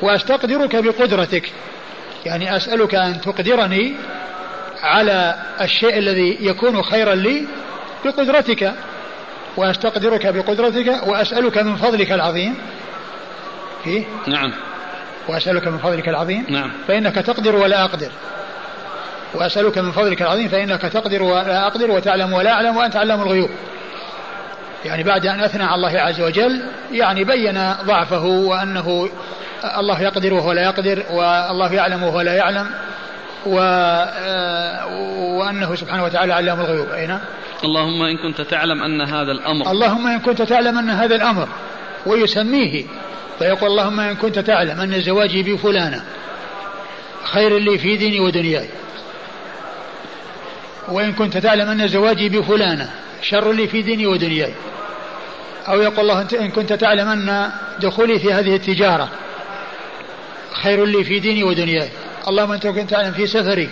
وأستقدرك بقدرتك يعني أسألك أن تقدرني على الشيء الذي يكون خيرا لي بقدرتك. وأستقدرك بقدرتك وأسألك من فضلك العظيم. فيه نعم. وأسألك من فضلك العظيم. نعم. فإنك تقدر ولا أقدر. وأسألك من فضلك العظيم فإنك تقدر ولا أقدر وتعلم ولا أعلم وأنت علام الغيوب. يعني بعد أن أثنى على الله عز وجل يعني بين ضعفه وأنه الله يقدر وهو لا يقدر والله يعلم وهو لا يعلم. و وأنه سبحانه وتعالى علام الغيوب. أين؟ نعم. اللهم إن كنت تعلم أن هذا الأمر. اللهم إن كنت تعلم أن هذا الأمر. ويسميه فيقول اللهم إن كنت تعلم أن زواجي بفلانة خير لي في ديني ودنياي. وإن كنت تعلم أن زواجي بفلانة شر لي في ديني ودنياي. أو يقول الله إن كنت تعلم أن دخولي في هذه التجارة خير لي في ديني ودنياي. اللهم أنت كنت تعلم في سفري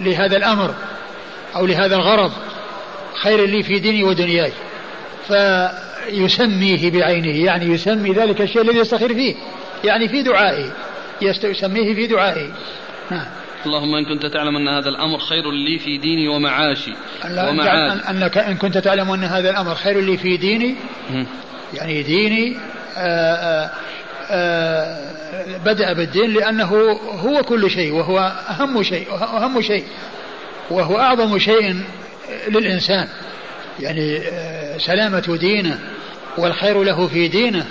لهذا الأمر أو لهذا الغرض خير لي في ديني ودنياي. فيسميه بعينه يعني يسمي ذلك الشيء الذي يستخير فيه يعني في دعائه يسميه في دعائه. نعم اللهم إن كنت تعلم أن هذا الأمر خير لي في ديني ومعاشي ومعاشي أنك إن كنت تعلم أن هذا الأمر خير لي في ديني يعني ديني آآ آآ آآ بدأ بالدين لأنه هو كل شيء وهو أهم شيء أهم شيء وهو أعظم شيء للإنسان. يعني سلامة دينه والخير له في دينه.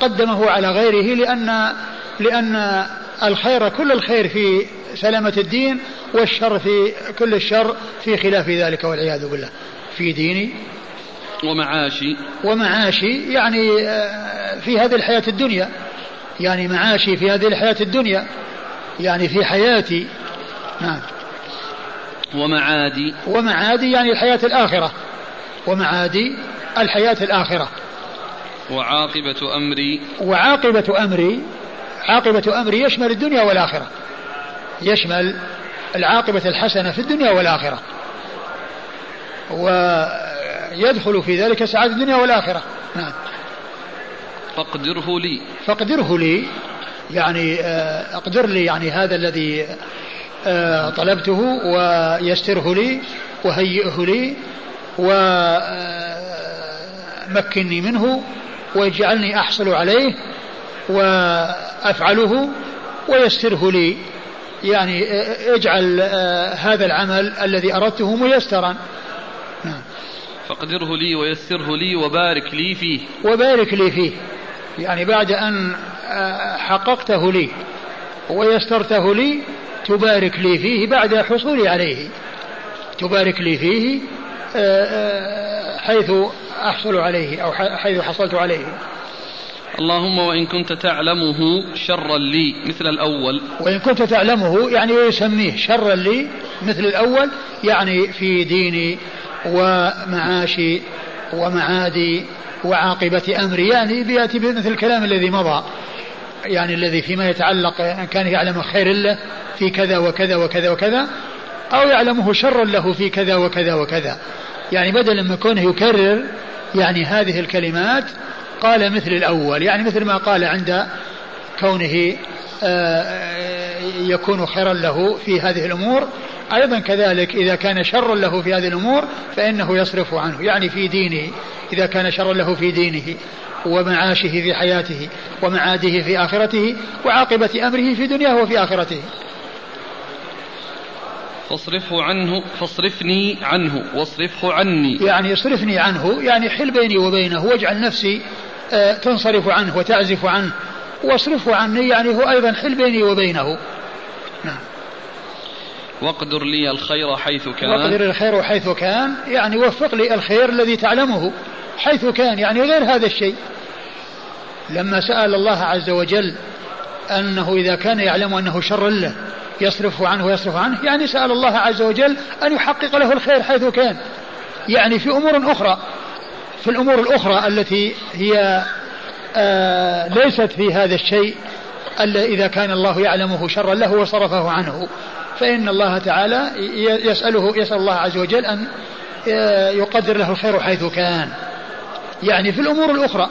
قدمه على غيره لأن لأن الخير كل الخير في سلامة الدين والشر في كل الشر في خلاف ذلك والعياذ بالله. في ديني ومعاشي. ومعاشي يعني آه، في هذه الحياة الدنيا. يعني معاشي في هذه الحياة الدنيا يعني في حياتي. نعم. ومعادي. ومعادي يعني الحياة الآخرة. ومعادي الحياة الآخرة. وعاقبة أمري. وعاقبة أمري عاقبة أمري يشمل الدنيا والآخرة. يشمل العاقبة الحسنة في الدنيا والآخرة. ويدخل في ذلك سعادة الدنيا والآخرة. نعم. فاقدره لي. فاقدره لي. يعني آه، أقدر لي يعني هذا الذي آه، طلبته ويسره لي وهيئه لي ومكني آه، منه واجعلني احصل عليه وافعله ويسره لي. يعني اجعل هذا العمل الذي اردته ميسرا. نعم. فاقدره لي ويسره لي وبارك لي فيه. وبارك لي فيه. يعني بعد أن آه، حققته لي ويسرته لي تبارك لي فيه بعد حصولي عليه. تبارك لي فيه آه، آه، حيث أحصل عليه أو حيث حصلت عليه. اللهم وإن كنت تعلمه شرا لي مثل الأول. وإن كنت تعلمه يعني يسميه شرا لي مثل الأول يعني في ديني ومعاشي ومعادي وعاقبة أمري يعني بيأتي بمثل الكلام الذي مضى. يعني الذي فيما يتعلق أن كان يعلم خير له في كذا وكذا وكذا وكذا أو يعلمه شرا له في كذا وكذا وكذا. يعني بدلا من كونه يكرر يعني هذه الكلمات قال مثل الأول. يعني مثل ما قال عند كونه آه، يكون خيرا له في هذه الأمور. أيضا كذلك إذا كان شرا له في هذه الأمور فإنه يصرف عنه يعني في دينه إذا كان شرا له في دينه ومعاشه في حياته ومعاده في آخرته وعاقبة أمره في دنياه وفي آخرته. فاصرفه عنه فاصرفني عنه واصرفه عني. يعني اصرفني عنه يعني حل بيني وبينه واجعل نفسي آه، تنصرف عنه وتعزف عنه. واصرفه عني يعني هو أيضا حل بيني وبينه. نعم. واقدر لي الخير حيث كان. واقدر الخير حيث كان يعني وفق لي الخير الذي تعلمه حيث كان يعني غير هذا الشيء. لما سأل الله عز وجل أنه إذا كان يعلم أنه شر له يصرف عنه ويصرف عنه يعني سأل الله عز وجل أن يحقق له الخير حيث كان. يعني في أمور أخرى في الأمور الأخرى التي هي ليست في هذا الشيء ألا إذا كان الله يعلمه شرا له وصرفه عنه. فإن الله تعالى يسأله يسأل الله عز وجل أن آه، يقدر له الخير حيث كان. يعني في الأمور الأخرى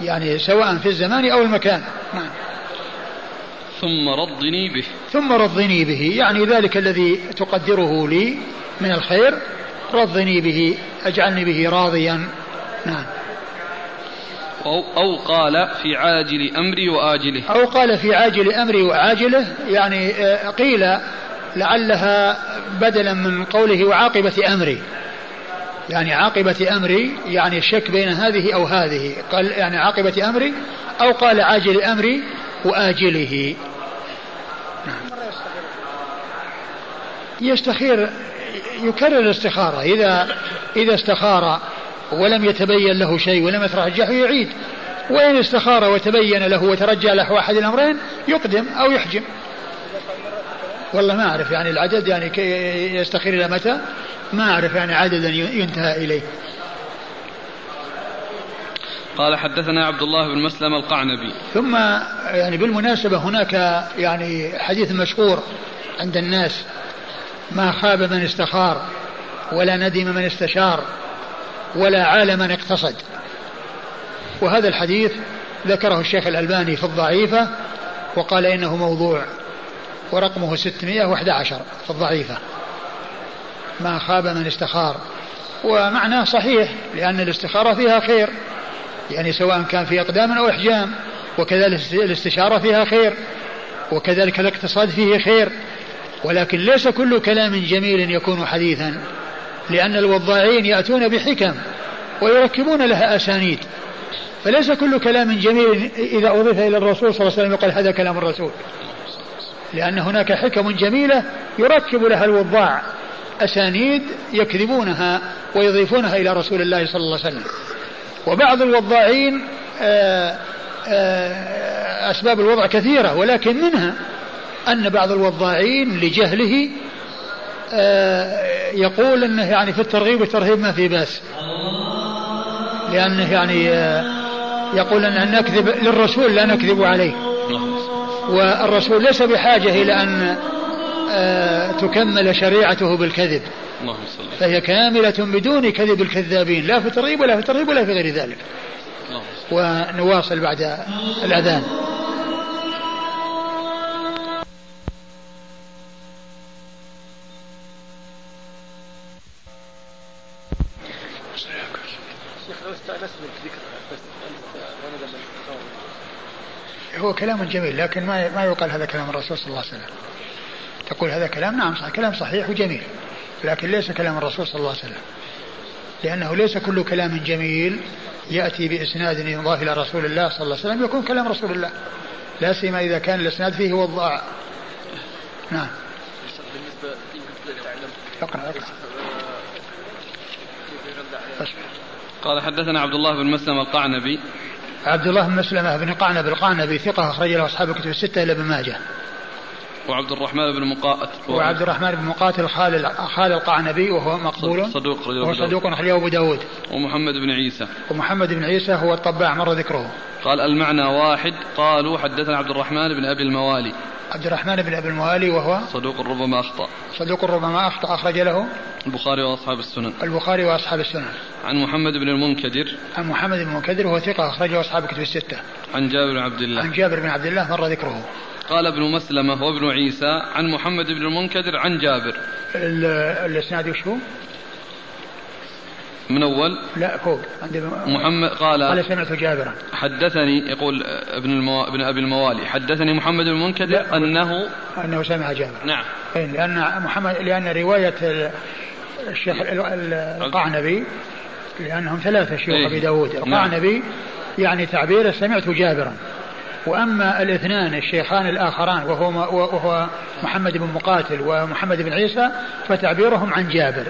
يعني سواء في الزمان أو المكان. نعم. ثم رضني به. ثم رضني به. يعني ذلك الذي تقدره لي من الخير رضني به أجعلني به راضيا. نعم. أو, أو قال في عاجل أمري وآجله. أو قال في عاجل أمري وعاجله يعني آه، قيل لعلها بدلا من قوله وعاقبة أمري. يعني عاقبة أمري يعني الشك بين هذه أو هذه. قال يعني عاقبة أمري أو قال عاجل أمري وآجله. نعم. يستخير يكرر الاستخارة. إذا إذا استخار ولم يتبين له شيء ولم يترجح يعيد. وإن استخار وتبين له وترجى له أحد الأمرين يقدم أو يحجم. والله ما أعرف يعني العدد يعني يستخير إلى متى؟ ما أعرف يعني عددا ينتهى إليه. قال حدثنا عبد الله بن مسلم القعنبي. ثم يعني بالمناسبة هناك يعني حديث مشهور عند الناس. ما خاب من استخار ولا ندم من استشار. ولا عال من اقتصد وهذا الحديث ذكره الشيخ الألباني في الضعيفة وقال إنه موضوع ورقمه 611 في الضعيفة. ما خاب من استخار. ومعناه صحيح لأن الاستخارة فيها خير. يعني سواء كان في إقدام أو إحجام وكذلك الاستشارة فيها خير وكذلك الاقتصاد فيه خير. ولكن ليس كل كلام جميل يكون حديثا. لأن الوضاعين يأتون بحكم ويركبون لها أسانيد. فليس كل كلام جميل إذا أضيف إلى الرسول صلى الله عليه وسلم يقال هذا كلام الرسول. لأن هناك حكم جميلة يركب لها الوضاع. أسانيد يكذبونها ويضيفونها إلى رسول الله صلى الله عليه وسلم. وبعض الوضاعين آه، آه، أسباب الوضع كثيرة ولكن منها أن بعض الوضاعين لجهله يقول أنه يعني في الترغيب والترهيب ما في بأس. لأنه يعني يقول أن نكذب للرسول لا نكذب عليه. والرسول ليس بحاجة إلى أن تكمل شريعته بالكذب. فهي كاملة بدون كذب الكذابين. لا في الترغيب ولا في الترغيب ولا في غير ذلك. ونواصل بعد الأذان. هو كلام جميل لكن ما ما يقال هذا كلام الرسول صلى الله عليه وسلم. تقول هذا كلام نعم صحيح كلام صحيح وجميل لكن ليس كلام الرسول صلى الله عليه وسلم. لأنه ليس كل كلام جميل يأتي بإسناد يضاف إلى رسول الله صلى الله عليه وسلم يكون كلام رسول الله. لا سيما إذا كان الإسناد فيه وضاع نعم. اقرأ اقرأ. قال حدثنا عبد الله بن مسلم القعنبي. عبد الله بن مسلمة بن قعنب القعنبي ثقة أخرج له أصحاب الكتب الستة إلى ابن ماجه. وعبد الرحمن بن مقاتل. وعبد الرحمن بن مقاتل خالد خالد القعنبي وهو مقبول. صدوق وهو صدوق أخرجه أبو داود. ومحمد بن عيسى. ومحمد بن عيسى هو الطباع مر ذكره. قال المعنى واحد. قالوا حدثنا عبد الرحمن بن أبي الموالي. عبد الرحمن بن أبي الموالي وهو صدوق ربما أخطأ. صدوق ربما أخطأ أخرج له البخاري وأصحاب السنن. البخاري وأصحاب السنن. عن محمد بن المنكدر. عن محمد بن المنكدر وهو ثقة أخرجه أصحاب الكتب الستة. عن جابر بن عبد الله. عن جابر بن عبد الله مر ذكره. قال ابن مسلمة وابن عيسى عن محمد بن المنكدر عن جابر. الإسناد وش هو؟ من أول؟ لا فوق. عند محمد قال قال سمعت جابرا. حدثني يقول ابن المو... ابن أبي الموالي. حدثني محمد بن المنكدر أنه أنه سمع جابر نعم. لأن محمد لأن رواية الشيخ القعنبي لأنهم ثلاثة شيوخ إيه؟ أبي داود. نعم. القعنبي يعني تعبيره سمعت جابرا. وأما الاثنان الشيخان الآخران وهو, وهو محمد بن مقاتل ومحمد بن عيسى فتعبيرهم عن جابر.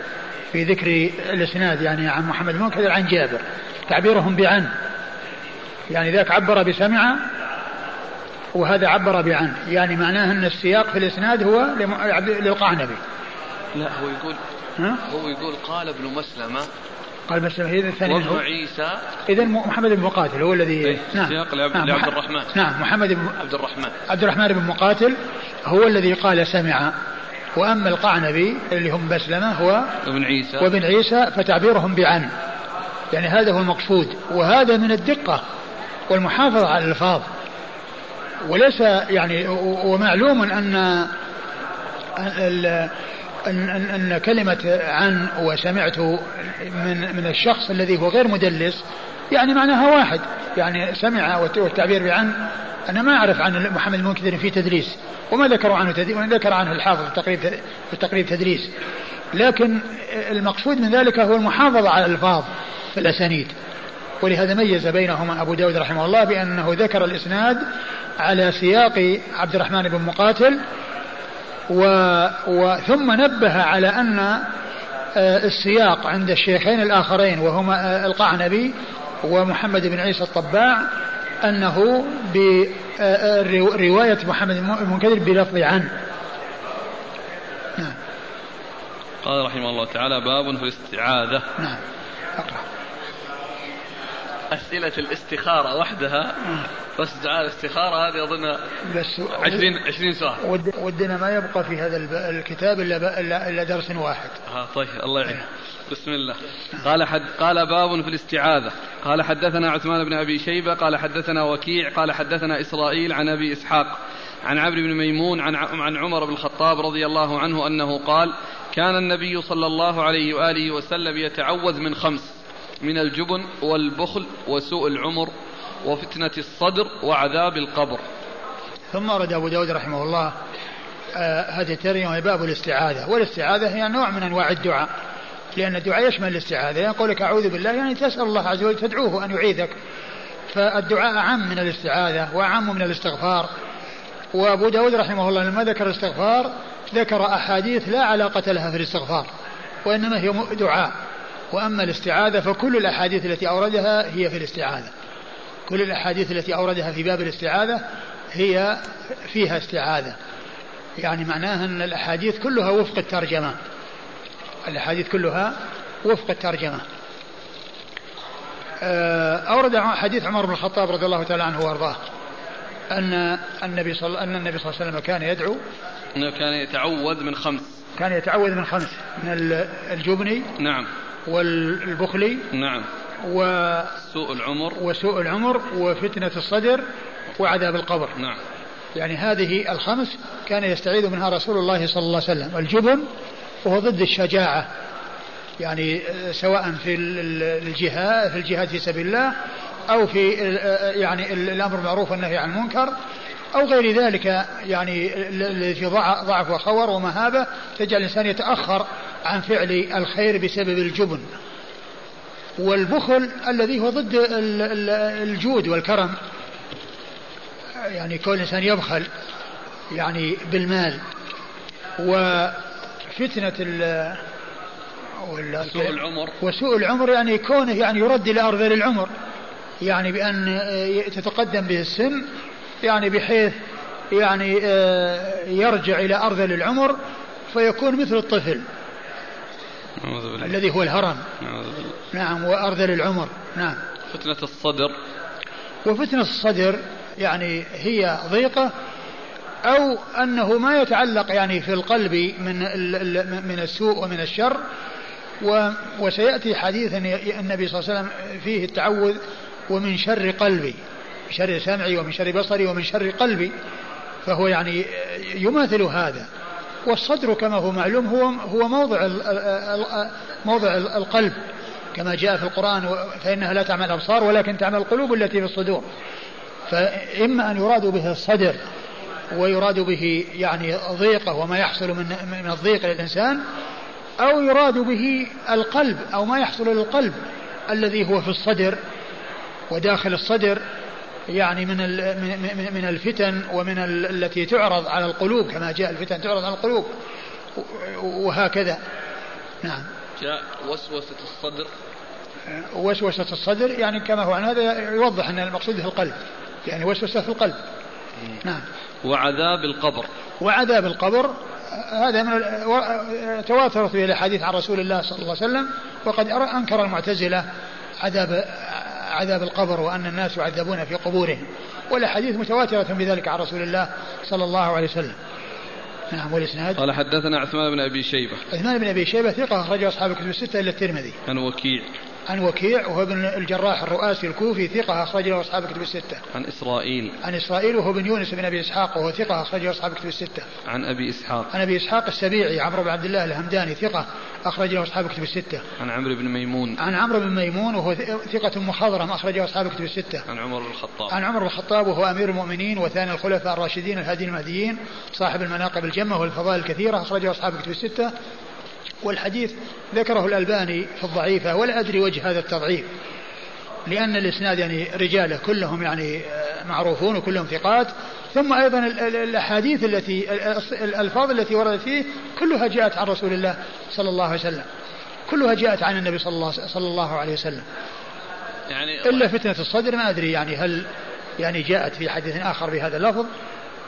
في ذكر الإسناد يعني عن محمد بن عن جابر. تعبيرهم بعن. يعني ذاك عبر بسمع وهذا عبر بعن. يعني معناه أن السياق في الإسناد هو للقعنبي لا هو يقول ها؟ هو يقول قال ابن مسلمة. قال مسلمة إذا الثاني وابن عيسى. إذا محمد بن مقاتل هو الذي إيه نعم. سياق لعبد, نعم لعبد الرحمن. نعم محمد بن عبد الرحمن. عبد الرحمن بن مقاتل هو الذي قال سمع. وأما القعنبي اللي هم بسلمة هو ابن عيسى. وابن عيسى فتعبيرهم بعن. يعني هذا هو المقصود. وهذا من الدقة والمحافظة على الألفاظ. وليس يعني ومعلوم أن أن, أن, أن كلمة عن وسمعت من من الشخص الذي هو غير مدلس يعني معناها واحد. يعني سمع والتعبير بعن أنا ما أعرف عن محمد المنكدر في تدريس وما ذكروا عنه تدريس ذكر عنه الحافظ في التقريب في التقريب تدريس. لكن المقصود من ذلك هو المحافظة على الألفاظ في الأسانيد. ولهذا ميز بينهما أبو داود رحمه الله بأنه ذكر الإسناد على سياق عبد الرحمن بن مقاتل و... وثم نبه على أن آه، السياق عند الشيخين الآخرين وهما آه، القعنبي ومحمد بن عيسى الطباع أنه برواية آه، محمد المنكدر بلفظ عن. نعم. قال رحمه الله تعالى باب في الاستعاذة. نعم. أقرأ. أسئلة الاستخارة وحدها. بس دعاء الاستخارة هذه أظن بس 20 20 سؤال. ودنا ما يبقى في هذا الكتاب إلا إلا درس واحد. آه طيب الله يعين. بسم الله. قال حد قال باب في الاستعاذة. قال حدثنا عثمان بن أبي شيبة قال حدثنا وكيع قال حدثنا إسرائيل عن أبي إسحاق عن عمرو بن ميمون عن عن عمر بن الخطاب رضي الله عنه أنه قال كان النبي صلى الله عليه وآله وسلم يتعوذ من خمس من الجبن والبخل وسوء العمر وفتنة الصدر وعذاب القبر. ثم ورد أبو داود رحمه الله آه هذه الترجمة باب الاستعاذة. والاستعاذة هي نوع من أنواع الدعاء. لأن الدعاء يشمل الاستعاذة. يعني قولك أعوذ بالله يعني تسأل الله عز وجل تدعوه أن يعيذك. فالدعاء أعم من الاستعاذة وأعم من الاستغفار. وأبو داود رحمه الله لما ذكر الاستغفار ذكر أحاديث لا علاقة لها في الاستغفار وإنما هي دعاء. وأما الاستعاذة فكل الأحاديث التي أوردها هي في الاستعاذة. كل الأحاديث التي أوردها في باب الاستعاذة هي فيها استعاذة. يعني معناها أن الأحاديث كلها وفق الترجمة. الأحاديث كلها وفق الترجمة. آه، أورد حديث عمر بن الخطاب رضي الله تعالى عنه وأرضاه. أن النبي صلى أن النبي صلى الله عليه وسلم كان يدعو أنه كان يتعوذ من خمس. كان يتعوذ من خمس. من الجبن نعم. والبخل نعم. وسوء العمر. وسوء العمر وفتنة الصدر وعذاب القبر. نعم. يعني هذه الخمس كان يستعيذ منها رسول الله صلى الله عليه وسلم. الجبن وهو ضد الشجاعة. يعني سواء في الجهاد في الجهاد في سبيل الله أو في يعني الأمر بالمعروف والنهي عن المنكر أو غير ذلك. يعني الذي في ضعف وخور ومهابة تجعل الإنسان يتأخر عن فعل الخير بسبب الجبن. والبخل الذي هو ضد الجود والكرم. يعني كون الإنسان يبخل يعني بالمال. وفتنة سوء العمر. وسوء العمر يعني كونه يعني يرد إلى أرذل العمر. يعني بأن تتقدم به السن يعني بحيث يعني آه، يرجع إلى أرذل العمر فيكون مثل الطفل الذي هو الهرم. نعم وأرذل العمر. نعم. فتنة الصدر. وفتنة الصدر يعني هي ضيقة أو أنه ما يتعلق يعني في القلب من من السوء ومن الشر وسيأتي حديث النبي صلى الله عليه وسلم فيه التعوذ ومن شر قلبي شر سمعي ومن شر بصري ومن شر قلبي فهو يعني يماثل هذا. والصدر كما هو معلوم هو هو موضع موضع القلب. كما جاء في القرآن فإنها لا تعمل الأبصار ولكن تعمل القلوب التي في الصدور. فإما أن يراد به الصدر ويراد به يعني ضيقة وما يحصل من من الضيق للإنسان أو يراد به القلب أو ما يحصل للقلب الذي هو في الصدر وداخل الصدر يعني من من الفتن ومن التي تعرض على القلوب كما جاء الفتن تعرض على القلوب وهكذا. نعم. جاء وسوسة الصدر. وسوسة الصدر يعني كما هو عن هذا يوضح أن المقصود في القلب يعني وسوسة في القلب. نعم. وعذاب القبر. وعذاب القبر هذا من تواترت به الأحاديث عن رسول الله صلى الله عليه وسلم وقد أنكر المعتزلة عذاب عذاب القبر وأن الناس يعذبون في قبورهم. والأحاديث متواترة بذلك عن رسول الله صلى الله عليه وسلم. نعم والإسناد؟ قال حدثنا عثمان بن أبي شيبة. عثمان بن أبي شيبة ثقة أخرجه أصحاب الكتب الستة إلا الترمذي. عن وكيع. عن وكيع وهو ابن الجراح الرؤاسي الكوفي ثقة أخرج له أصحاب الكتب الستة. عن إسرائيل. عن إسرائيل وهو بن يونس بن أبي إسحاق وهو ثقة أخرج له أصحاب الكتب الستة. عن أبي إسحاق. عن أبي إسحاق السبيعي عمرو بن عبد الله الهمداني ثقة أخرج له أصحاب الكتب الستة. عن عمرو بن ميمون. عن عمرو بن ميمون وهو ثقة مخضرم أخرج له أصحاب الكتب الستة. عن عمر بن الخطاب. عن عمر بن الخطاب وهو أمير المؤمنين وثاني الخلفاء الراشدين الهادي المهديين صاحب المناقب الجمة والفضائل الكثيرة أخرجه أصحاب الكتب الستة والحديث ذكره الألباني في الضعيفة ولا أدري وجه هذا التضعيف لأن الإسناد يعني رجالة كلهم يعني آه، معروفون وكلهم ثقات. ثم أيضا الأحاديث التي الألفاظ التي وردت فيه كلها جاءت عن رسول الله صلى الله عليه وسلم. كلها جاءت عن النبي صلى الله, صلى الله عليه وسلم. يعني إلا فتنة الصدر ما أدري يعني هل يعني جاءت في حديث آخر بهذا اللفظ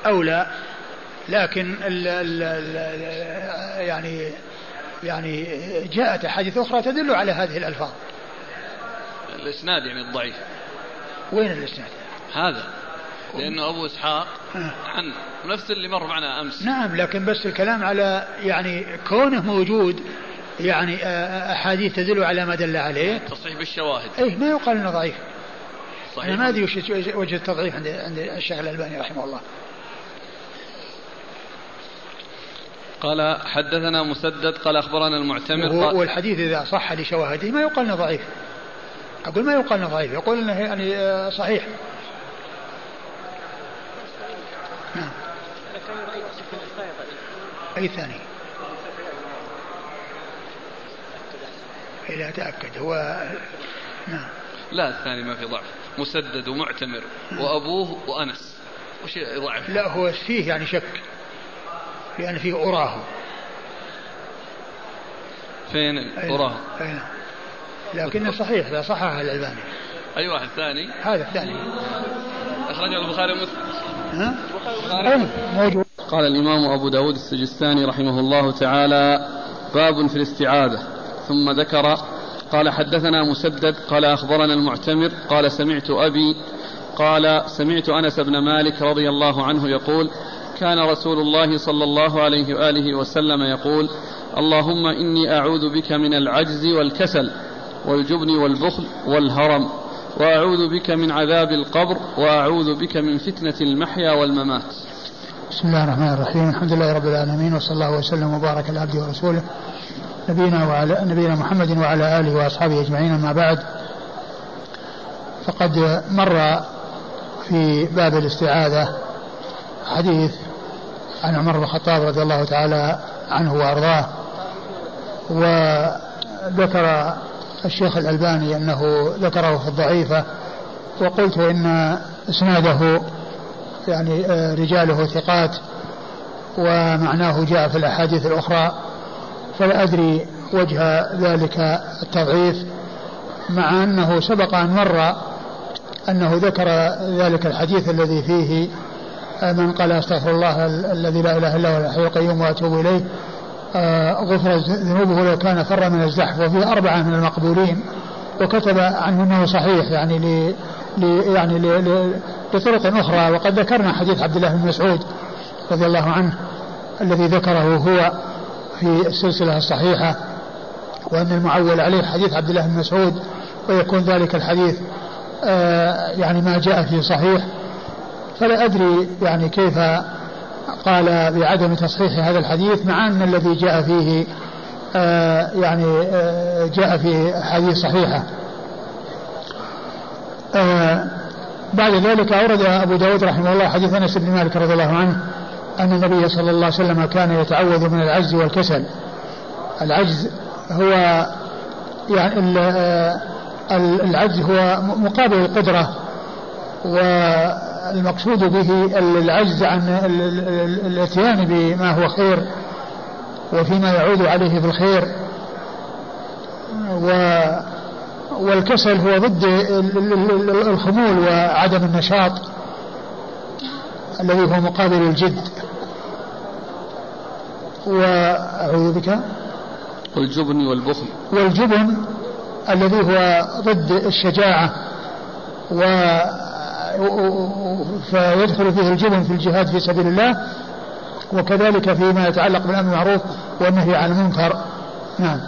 أو لا. لكن ال ال ال يعني يعني جاءت أحاديث أخرى تدل على هذه الألفاظ. الإسناد يعني الضعيف. وين الإسناد؟ هذا. لأنه أبو إسحاق آه. عن نفس اللي مر معنا أمس. نعم لكن بس الكلام على يعني كونه موجود يعني آه، أحاديث تدل على ما دل عليه. تصحيح بالشواهد. أي ما يقال أنه ضعيف. صحيح. أنا ما أدري وجه التضعيف عند عند الشيخ الألباني رحمه الله. قال حدثنا مسدد قال أخبرنا المعتمر والحديث إذا صح لشواهده ما يقال إنه ضعيف. أقول ما يقال إنه ضعيف يقول إنه يعني آه، صحيح. نعم. أي ثاني؟ لا اتاكد هو نعم. لا الثاني ما في ضعف. مسدد ومعتمر وأبوه وأنس. وش ضعف؟ لا هو فيه يعني شك. لأن فيه أراه فين أراه أين؟ لكنه صحيح لا صححه الألباني. أي واحد ثاني؟ هذا الثاني. أخرجه البخاري ومسلم. ها؟ أي موجود. قال الإمام أبو داود السجستاني رحمه الله تعالى باب في الاستعاذة. ثم ذكر قال حدثنا مسدد قال أخبرنا المعتمر قال سمعت أبي قال سمعت أنس بن مالك رضي الله عنه يقول كان رسول الله صلى الله عليه وآله وسلم يقول اللهم إني أعوذ بك من العجز والكسل والجبن والبخل والهرم وأعوذ بك من عذاب القبر وأعوذ بك من فتنة المحيا والممات. بسم الله الرحمن الرحيم، الحمد لله رب العالمين وصلى الله وسلم وبارك على عبده ورسوله نبينا وعلى نبينا محمد وعلى آله وأصحابه أجمعين أما بعد فقد مر في باب الاستعاذة حديث عن عمر بن الخطاب رضي الله تعالى عنه وأرضاه وذكر الشيخ الألباني أنه ذكره في الضعيفة وقلت إن إسناده يعني آه، رجاله ثقات ومعناه جاء في الأحاديث الأخرى فلا أدري وجه ذلك التضعيف مع أنه سبق أن مر أنه ذكر ذلك الحديث الذي فيه من قال أستغفر الله الذي لا إله إلا هو الحي القيوم وأتوب إليه آه، غفر ذنوبه لو كان فر من الزحف وفيه أربعة من المقبولين. وكتب عنه أنه صحيح يعني ل يعني لطرق أخرى. وقد ذكرنا حديث عبد الله بن مسعود رضي الله عنه الذي ذكره هو في السلسلة الصحيحة وأن المعول عليه حديث عبد الله بن مسعود ويكون ذلك الحديث آه، يعني ما جاء في صحيح. فلا أدري يعني كيف قال بعدم تصحيح هذا الحديث مع أن الذي جاء فيه آه يعني آه جاء في حديث صحيحة. آه بعد ذلك أورد أبو داود رحمه الله حديث أنس بن مالك رضي الله عنه أن النبي صلى الله عليه وسلم كان يتعوذ من العجز والكسل. العجز هو يعني آه، العجز هو مقابل القدرة و المقصود به العجز عن الاتيان بما هو خير وفيما يعود عليه بالخير. و والكسل هو ضد الخمول وعدم النشاط الذي هو مقابل الجد. وأعوذ بك. والجبن والبخل. والجبن الذي هو ضد الشجاعة و فيدخل فيه الجبن في الجهاد في سبيل الله وكذلك فيما يتعلق بالأمر بالمعروف والنهي عن المنكر. نعم.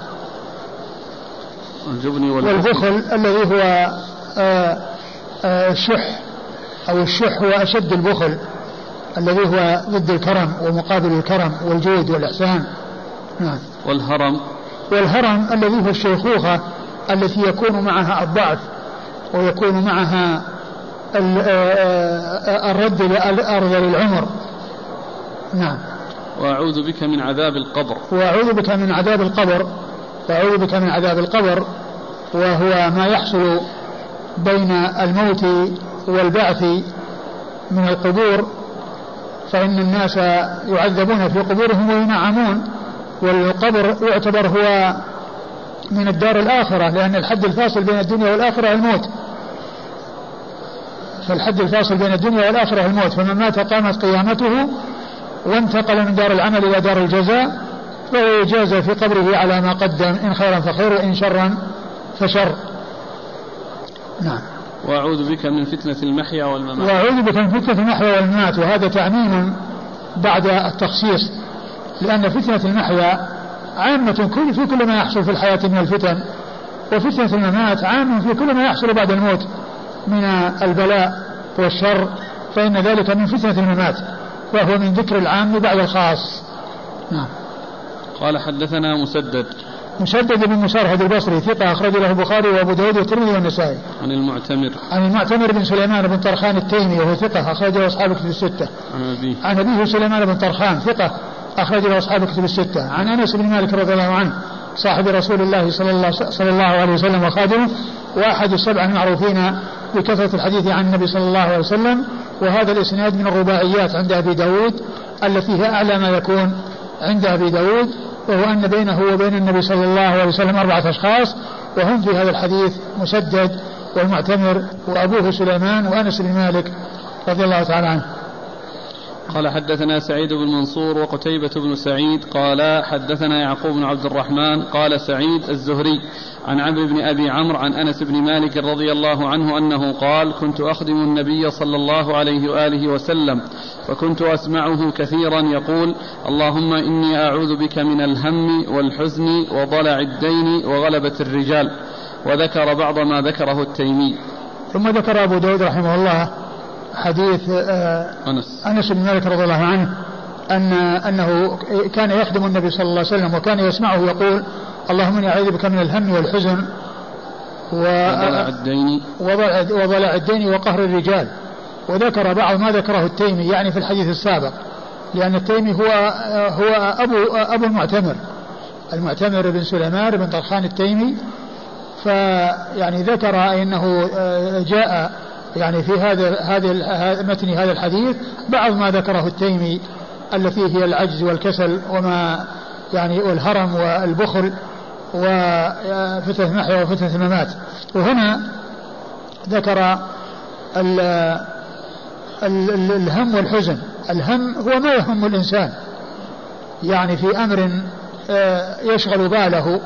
الجبن والبخل. الذي هو آه، آه، الشح أو الشح هو أشد البخل الذي هو ضد الكرم ومقابل الكرم والجود والإحسان. نعم. والهرم. والهرم الذي هو الشيخوخة التي يكون معها الضعف ويكون معها الرد لأرض العمر. نعم. وأعوذ بك من عذاب القبر. وأعوذ بك من عذاب القبر. وأعوذ بك من عذاب القبر. وهو ما يحصل بين الموت والبعث من القبور. فإن الناس يعذبون في قبورهم وينعمون. والقبر يعتبر هو من الدار الآخرة لأن الحد الفاصل بين الدنيا والآخرة الموت. فالحد الفاصل بين الدنيا والآخرة الموت فمن مات قامت قيامته وانتقل من دار العمل إلى دار الجزاء فهو يجازى في قبره على ما قدم إن خيرا فخير وإن شرا فشر. نعم. وأعوذ بك من فتنة المحيا والممات. وأعوذ بك من فتنة المحيا والممات وهذا تعميم بعد التخصيص لأن فتنة المحيا عامة كل في كل ما يحصل في الحياة من الفتن وفتنة الممات عام في كل ما يحصل بعد الموت. من البلاء والشر فإن ذلك من فتنة الممات وهو من ذكر العام بعد الخاص نعم قال حدثنا مسدد مسدد بن مسارهد البصري ثقة أخرج له البخاري وأبو داود والترمذي والنسائي. عن المعتمر. عن المعتمر بن سليمان بن طرخان التيمي وهو ثقة أخرج له أصحاب الكتب الستة. عن أبيه. عن أبيه سليمان بن طرخان ثقة أخرج له أصحاب الكتب الستة. عن أنس بن مالك رضي الله عنه صاحب رسول الله صلى الله, صلى الله عليه وسلم وخادمه وأحد السبع المعروفين بكثرة الحديث عن النبي صلى الله عليه وسلم وهذا الإسناد من الرباعيات عند أبي داود التي هي أعلى ما يكون عند أبي داود وهو أن بينه وبين النبي صلى الله عليه وسلم أربعة أشخاص وهم في هذا الحديث مسدد والمعتمر وأبوه سليمان وأنس بن مالك رضي الله تعالى عنه. قال حدثنا سعيد بن منصور وقتيبة بن سعيد قال حدثنا يعقوب بن عبد الرحمن قال سعيد الزهري عن عمرو بن أبي عمرو عن أنس بن مالك رضي الله عنه أنه قال كنت أخدم النبي صلى الله عليه وآله وسلم فكنت أسمعه كثيرا يقول اللهم إني أعوذ بك من الهم والحزن وضلع الدين وغلبة الرجال وذكر بعض ما ذكره التيمي. ثم ذكر أبو داود رحمه الله حديث آه، أنس. أنس بن مالك رضي الله عنه أن أنه كان يخدم النبي صلى الله عليه وسلم وكان يسمعه يقول اللهم إني أعوذ بك من الهم والحزن وضلع الدين. وضلع الدين وقهر الرجال. وذكر بعض ما ذكره التيمي يعني في الحديث السابق. لأن التيمي هو هو أبو أبو المعتمر. المعتمر بن سليمان بن طرخان التيمي. فيعني ذكر إنه جاء يعني في هذا هذا متن هذا الحديث بعض ما ذكره التيمي التي هي العجز والكسل وما يعني والهرم والبخل. وفتنة المحيا وفتنة الممات. وهنا ذكر ال ال الهم والحزن. الهم هو ما يهم الإنسان. يعني في أمر آه، يشغل باله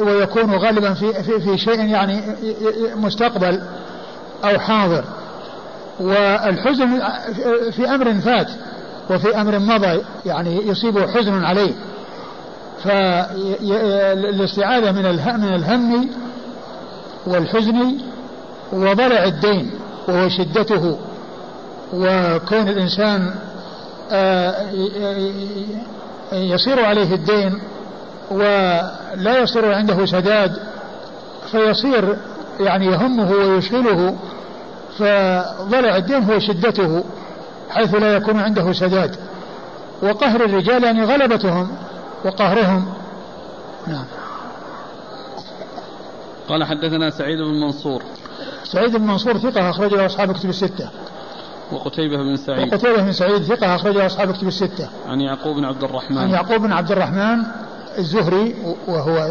ويكون غالبا في, في, في شيء يعني مستقبل أو حاضر. والحزن في أمر فات وفي أمر مضى يعني يصيبه حزن عليه. فالاستعاذة من من الهم والحزن وضلع الدين وهو شدته وكون الإنسان آه، يصير عليه الدين ولا يصير عنده سداد فيصير يعني يهمه ويشغله فضلع الدين هو شدته حيث لا يكون عنده سداد. وقهر الرجال يعني غلبتهم. وقهرهم. نعم. قال حدثنا سعيد بن منصور. سعيد بن منصور ثقة أخرج له أصحاب كتب الستة. وقتيبة بن سعيد. وقتيبة بن سعيد ثقة أخرج له أصحاب كتب الستة. عن يعقوب بن عبد الرحمن. عن يعقوب بن عبد الرحمن الزهري وهو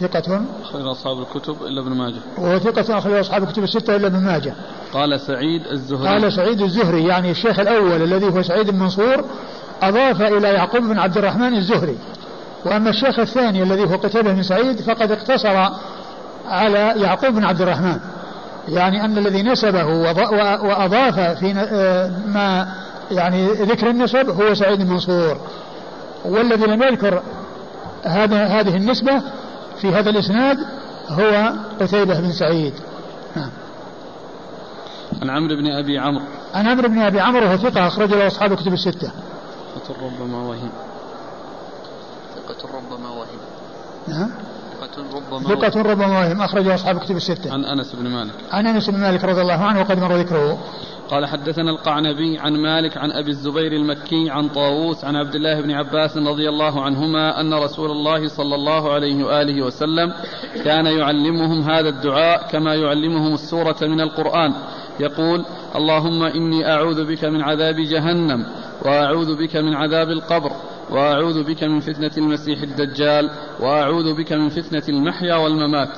ثقة. أخرج أصحاب الكتب إلا ابن ماجه. وهو ثقة أخرج أصحاب الكتب الستة إلا ابن ماجه. قال سعيد الزهري. قال سعيد الزهري يعني الشيخ الأول الذي هو سعيد بن منصور أضاف إلى يعقوب بن عبد الرحمن الزهري. وأما الشيخ الثاني الذي هو قتيبة بن سعيد فقد اقتصر على يعقوب بن عبد الرحمن. يعني أن الذي نسبه وأضاف في آه، ما يعني ذكر النسب هو سعيد بن منصور. والذي لم يذكر هذا هذه النسبة في هذا الإسناد هو قتيبة بن سعيد. نعم. عن عمرو بن أبي عمرو. عن عمرو بن أبي عمرو وهو ثقة أخرج له أصحاب الكتب الستة. ثقة ربما وهم. ثقة ربما وهم. نعم. ثقة ربما ثقة ربما وهم. أخرجه أصحاب الكتب الستة. عن أنس بن مالك. عن أنس بن مالك رضي الله عنه وقد مر ذكره. قال حدثنا القعنبي عن مالك عن أبي الزبير المكي عن طاووس عن عبد الله بن عباس رضي الله عنهما أن رسول الله صلى الله عليه وآله وسلم كان يعلمهم هذا الدعاء كما يعلمهم السورة من القرآن. يقول اللهم إني أعوذ بك من عذاب جهنم. وأعوذ بك من عذاب القبر وأعوذ بك من فتنة المسيح الدجال وأعوذ بك من فتنة المحيا والممات.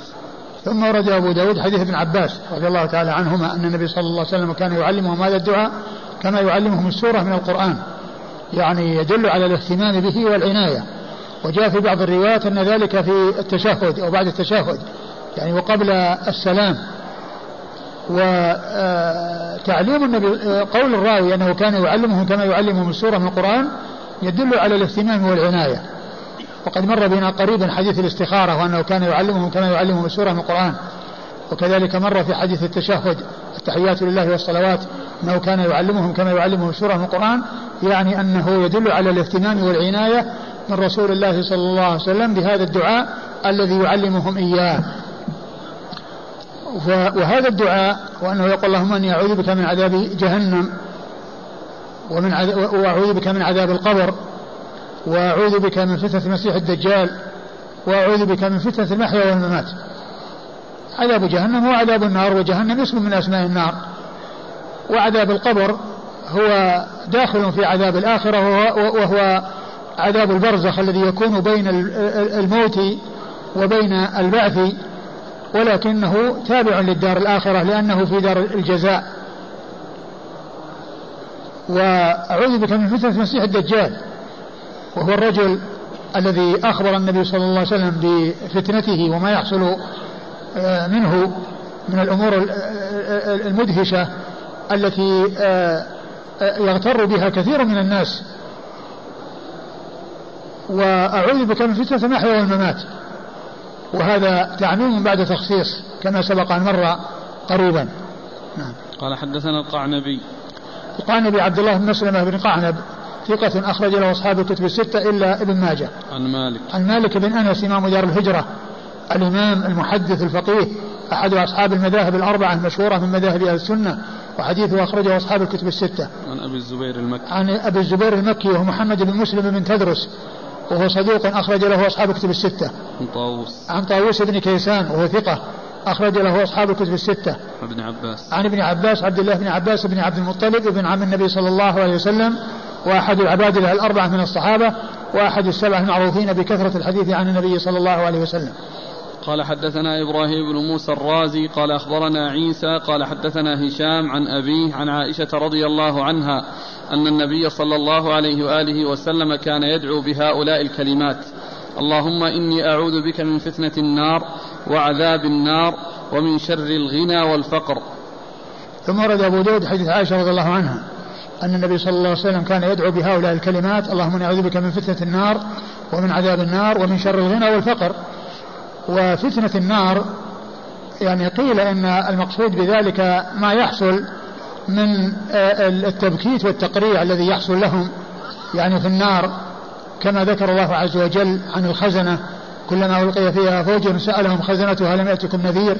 ثم ورد أبو داود حديث ابن عباس رضي الله تعالى عنهما أن النبي صلى الله عليه وسلم كان يعلمهم هذا الدعاء كما يعلمهم السورة من القرآن يعني يدل على الاهتمام به والعناية. وجاء في بعض الروايات أن ذلك في التشهد أو بعد التشهد يعني وقبل السلام. وتعليم النبي قول الراوي أنه كان يعلمهم كما يعلمهم السورة من القرآن يدل على الاهتمام والعناية. وقد مر بنا قريبا حديث الاستخارة وأنه كان يعلمهم كما يعلمهم السورة من القرآن. وكذلك مر في حديث التشهد التحيات لله والصلوات أنه كان يعلمهم كما يعلمهم السورة من القرآن يعني أنه يدل على الاهتمام والعناية من رسول الله صلى الله عليه وسلم بهذا الدعاء الذي يعلمهم إياه. وهذا الدعاء وأنه يقول اللهم أني أعوذ بك من عذاب جهنم ومن وأعوذ بك من عذاب القبر وأعوذ بك من فتنة المسيح الدجال وأعوذ بك من فتنة المحيا والممات. عذاب جهنم هو عذاب النار وجهنم اسم من أسماء النار. وعذاب القبر هو داخل في عذاب الآخرة وهو عذاب البرزخ الذي يكون بين الموت وبين البعث. ولكنه تابع للدار الآخرة لأنه في دار الجزاء. وأعوذ بك من فتنة المسيح الدجال وهو الرجل الذي أخبر النبي صلى الله عليه وسلم بفتنته وما يحصل آه، منه من الأمور المدهشة التي آه، آه، يغتر بها كثير من الناس. وأعوذ بك من فتنة المحيا والممات. وهذا تعميم بعد تخصيص كما سبق أن مر قريبا نعم. قال حدثنا القعنبي القعنبي عبد الله بن مسلمة بن قعنب ثقة أخرج له أصحاب الكتب الستة إلا ابن ماجه. عن مالك. عن مالك بن أنس إمام دار الهجرة الإمام المحدث الفقيه أحد أصحاب المذاهب الأربعة المشهورة من مذاهب أهل السنة وحديثه أخرجه أصحاب الكتب الستة. عن أبي الزبير المكي. عن أبي الزبير المكي وهو محمد بن مسلم بن تدرس وهو صدوق أخرج له أصحاب الكتب الستة. عن طاووس. عن طاووس بن كيسان وهو ثقة أخرج له أصحاب الكتب الستة. عن ابن عباس. عن ابن عباس عبد الله بن عباس بن عبد المطلب ابن عم النبي صلى الله عليه وسلم وأحد العباد الأربعة من الصحابة وأحد السبعة المعروفين بكثرة الحديث عن النبي صلى الله عليه وسلم قال حدثنا إبراهيم بن موسى الرازي قال أخبرنا عيسى قال حدثنا هشام عن أبيه عن عائشة رضي الله عنها أن النبي صلى الله عليه وآله وسلم كان يدعو بهؤلاء الكلمات. اللهم إني أعوذ بك من فتنة النار وعذاب النار ومن شر الغنى والفقر. ثم ورد أبو داود حديث عائشة رضي الله عنها أن النبي صلى الله عليه وسلم كان يدعو بهؤلاء الكلمات اللهم نعوذ بك من فتنة النار ومن عذاب النار ومن شر الغنى والفقر. وفتنة النار يعني قيل إن المقصود بذلك ما يحصل من آه، التبكيت والتقريع الذي يحصل لهم يعني في النار كما ذكر الله عز وجل عن الخزنة كلما ألقي فيها فوج سألهم خزنتها لم يأتكم نذير.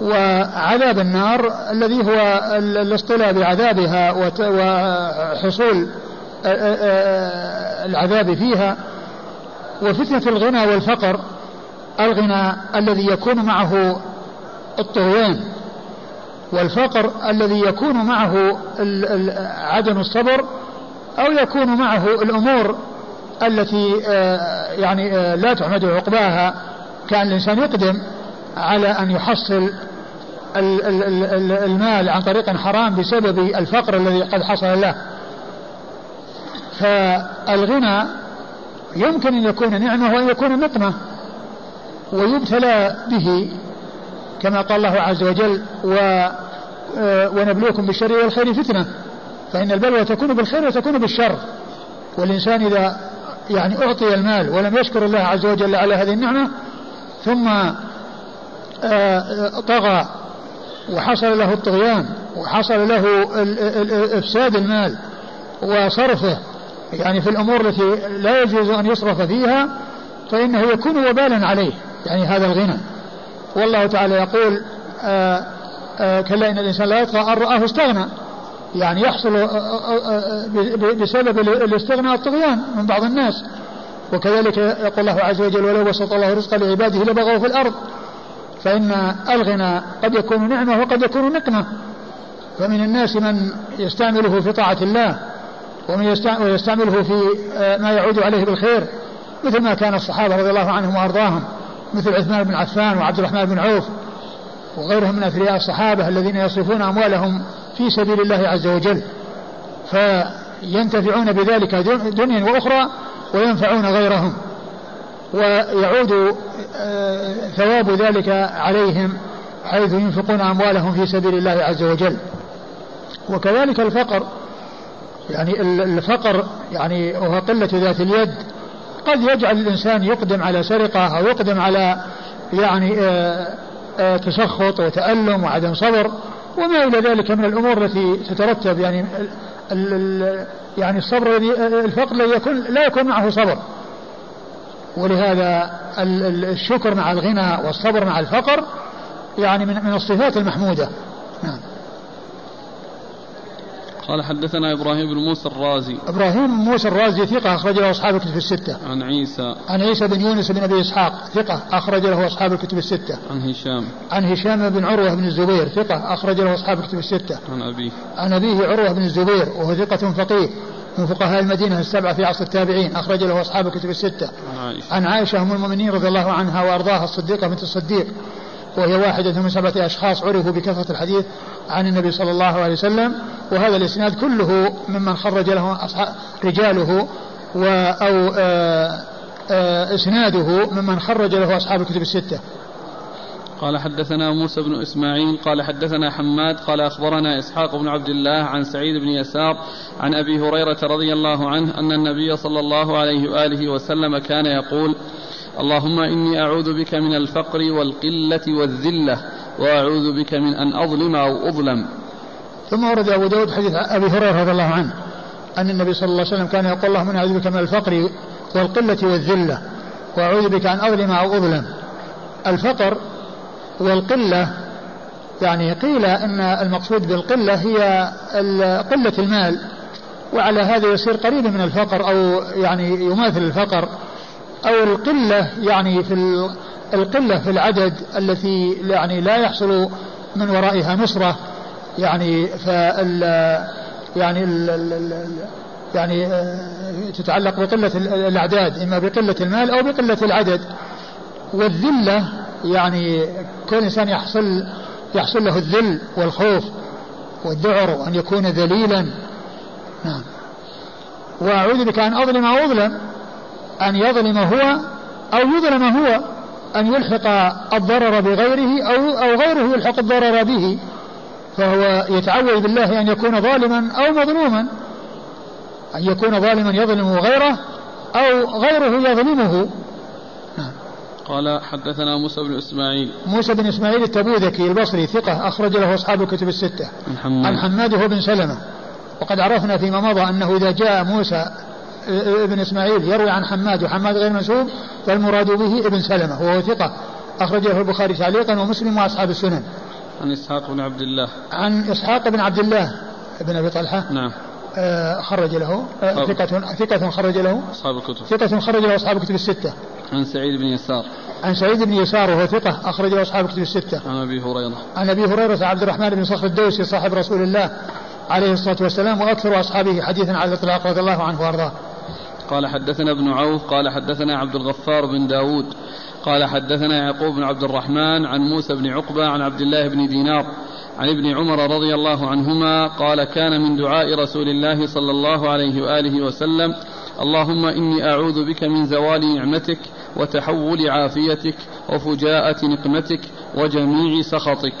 وعذاب النار الذي هو الاصطلاء بعذابها وحصول العذاب فيها. وفتنة الغنى والفقر الغنى الذي يكون معه الطغيان والفقر الذي يكون معه عدم الصبر أو يكون معه الأمور التي يعني لا تحمد عقباها كأن الإنسان يقدم على أن يحصل المال عن طريق حرام بسبب الفقر الذي قد حصل له. فالغنى يمكن أن يكون نعمة وأن يكون نقمة. ويبتلى به كما قال الله عز وجل و آه، ونبلوكم بالشر والخير فتنة. فإن البلوى تكون بالخير وتكون بالشر. والإنسان إذا يعني أعطي المال ولم يشكر الله عز وجل على هذه النعمة ثم آه، طغى وحصل له الطغيان وحصل له إفساد المال وصرفه يعني في الأمور التي لا يجوز أن يصرف فيها فإنه يكون وبالا عليه. يعني هذا الغنى. والله تعالى يقول آه، آه، كلا إن الإنسان لا يطغى أن رآه استغنى. يعني يحصل آه، بسبب الاستغناء الطغيان من بعض الناس. وكذلك يقول الله عز وجل ولو بسط الله رزقا لعباده لبغوا في الأرض فإن الغنى قد يكون نعمة وقد يكون نقمة. فمن الناس من يستعمله في طاعة الله ومن يستعمله في ما يعود عليه بالخير مثل ما كان الصحابة رضي الله عنهم وأرضاهم. مثل عثمان بن عفان وعبد الرحمن بن عوف وغيرهم من أثرياء الصحابة الذين يصرفون أموالهم في سبيل الله عز وجل. فينتفعون بذلك دنيا وأخرى وينفعون غيرهم. ويعود آه، ثواب ذلك عليهم حيث ينفقون أموالهم في سبيل الله عز وجل. وكذلك الفقر يعني الفقر يعني وهو قلة ذات اليد. قد يجعل الإنسان يقدم على سرقة أو يقدم على يعني آه، آه، تسخط وتألم وعدم صبر وما إلى ذلك من الأمور التي تترتب. يعني يعني الصبر الذي الفقر الذي يكون لا يكون معه صبر. ولهذا الشكر مع الغنى والصبر مع الفقر يعني من الصفات المحمودة. نعم قال حدثنا إبراهيم بن موسى الرازي. إبراهيم بن موسى الرازي ثقة أخرج له أصحاب الكتب الستة. عن عيسى. عن عيسى بن يونس بن أبي إسحاق ثقة أخرج له أصحاب الكتب الستة. عن هشام. عن هشام بن عروة بن الزبير ثقة أخرج له أصحاب الكتب الستة. عن أبيه. عن أبيه عروة بن الزبير وهو ثقة فقيه من فقهاء المدينة السبعة في عصر التابعين أخرج له أصحاب الكتب الستة. عن عائشة. عن عائشة أم المؤمنين رضي الله عنها وأرضاها الصديقة بنت الصديق وهي واحدة من سبعة أشخاص عرفوا بكثرة الحديث عن النبي صلى الله عليه وسلم وهذا الإسناد كله ممن خرج له رجاله و أو إسناده ممن خرج له أصحاب الكتب الستة. قال حدثنا موسى بن إسماعيل قال حدثنا حماد قال أخبرنا إسحاق بن عبد الله عن سعيد بن يسار عن أبي هريرة رضي الله عنه أن النبي صلى الله عليه وآله وسلم كان يقول: اللهم إني أعوذ بك من الفقر والقلة والذلة وأعوذ بك من أن أظلم أو أظلم. ثم ورد أبو داود حديث أبي هريرة رضي الله عنه أن النبي صلى الله عليه وسلم كان يقول اللهم إني أعوذ بك من الفقر والقلة والذلة وأعوذ بك أن أظلم أو أظلم. الفقر والقلة يعني قيل أن المقصود بالقلة هي قلة المال وعلى هذا يصير قريب من الفقر أو يعني يماثل الفقر أو القلة يعني في القلة في العدد التي يعني لا يحصل من ورائها نصرة يعني فال يعني يعني آه، تتعلق بقلة الأعداد إما بقلة المال أو بقلة العدد. والذلة يعني كل إنسان يحصل يحصل له الذل والخوف والذعر وأن يكون ذليلا. نعم. وأعوذ بك أن أظلم أو أظلم. أن يظلم هو أو يظلم هو أن يلحق الضرر بغيره أو أو غيره يلحق الضرر به. فهو يتعوذ بالله أن يكون ظالما أو مظلوما. أن يكون ظالما يظلم غيره أو غيره يظلمه. قال حدثنا موسى بن إسماعيل. موسى بن إسماعيل التبوذكي البصري ثقة أخرج له أصحاب الكتب الستة. عن حماد. عن حماد بن سلمة. وقد عرفنا فيما مضى أنه إذا جاء موسى ابن إسماعيل يروي عن حماد وحماد غير منسوب فالمراد به ابن سلمة وهو ثقة أخرج له البخاري تعليقا ومسلم وأصحاب السنن. عن إسحاق بن عبد الله. عن إسحاق بن عبد الله بن أبي طلحة. نعم. آه خرج له. آه ثقة ثقة خرج له. أصحاب الكتب. ثقة خرج له أصحاب الكتب الستة. عن سعيد بن يسار. عن سعيد بن يسار وهو ثقة أخرج له أصحاب الكتب الستة. عن أبي هريرة. عن أبي هريرة عبد الرحمن بن صخر الدوسي صاحب رسول الله عليه الصلاة والسلام وأكثر أصحابه حديثا على الإطلاق رضي الله عنه وأرضاه. قال حدثنا ابن عوف قال حدثنا عبد الغفار بن داود قال حدثنا يعقوب بن عبد الرحمن عن موسى بن عقبة عن عبد الله بن دينار عن ابن عمر رضي الله عنهما قال كان من دعاء رسول الله صلى الله عليه وآله وسلم اللهم إني أعوذ بك من زوال نعمتك وتحول عافيتك وفجاءة نقمتك وجميع سخطك.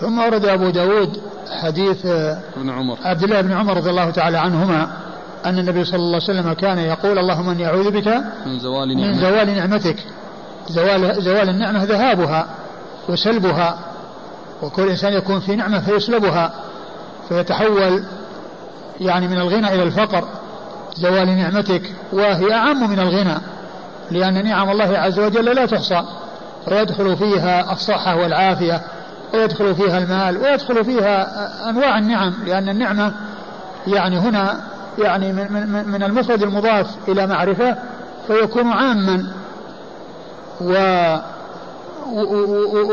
ثم ورد أبو داود حديث ابن عمر. عبد الله بن عمر رضي الله تعالى عنهما أن النبي صلى الله عليه وسلم كان يقول اللهم إني أعوذ بك من زوال من نعمتك. زوال نعمتك. زوال, زوال النعمة ذهابها وسلبها. وكل إنسان يكون في نعمة فيسلبها. فيتحول يعني من الغنى إلى الفقر. زوال نعمتك وهي أعم من الغنى. لأن نعم الله عز وجل لا تحصى. ويدخل فيها الصحة والعافية ويدخل فيها المال ويدخل فيها أنواع النعم. لأن النعمة يعني هنا يعني من, من, من المفرد المضاف إلى معرفة فيكون عاما. و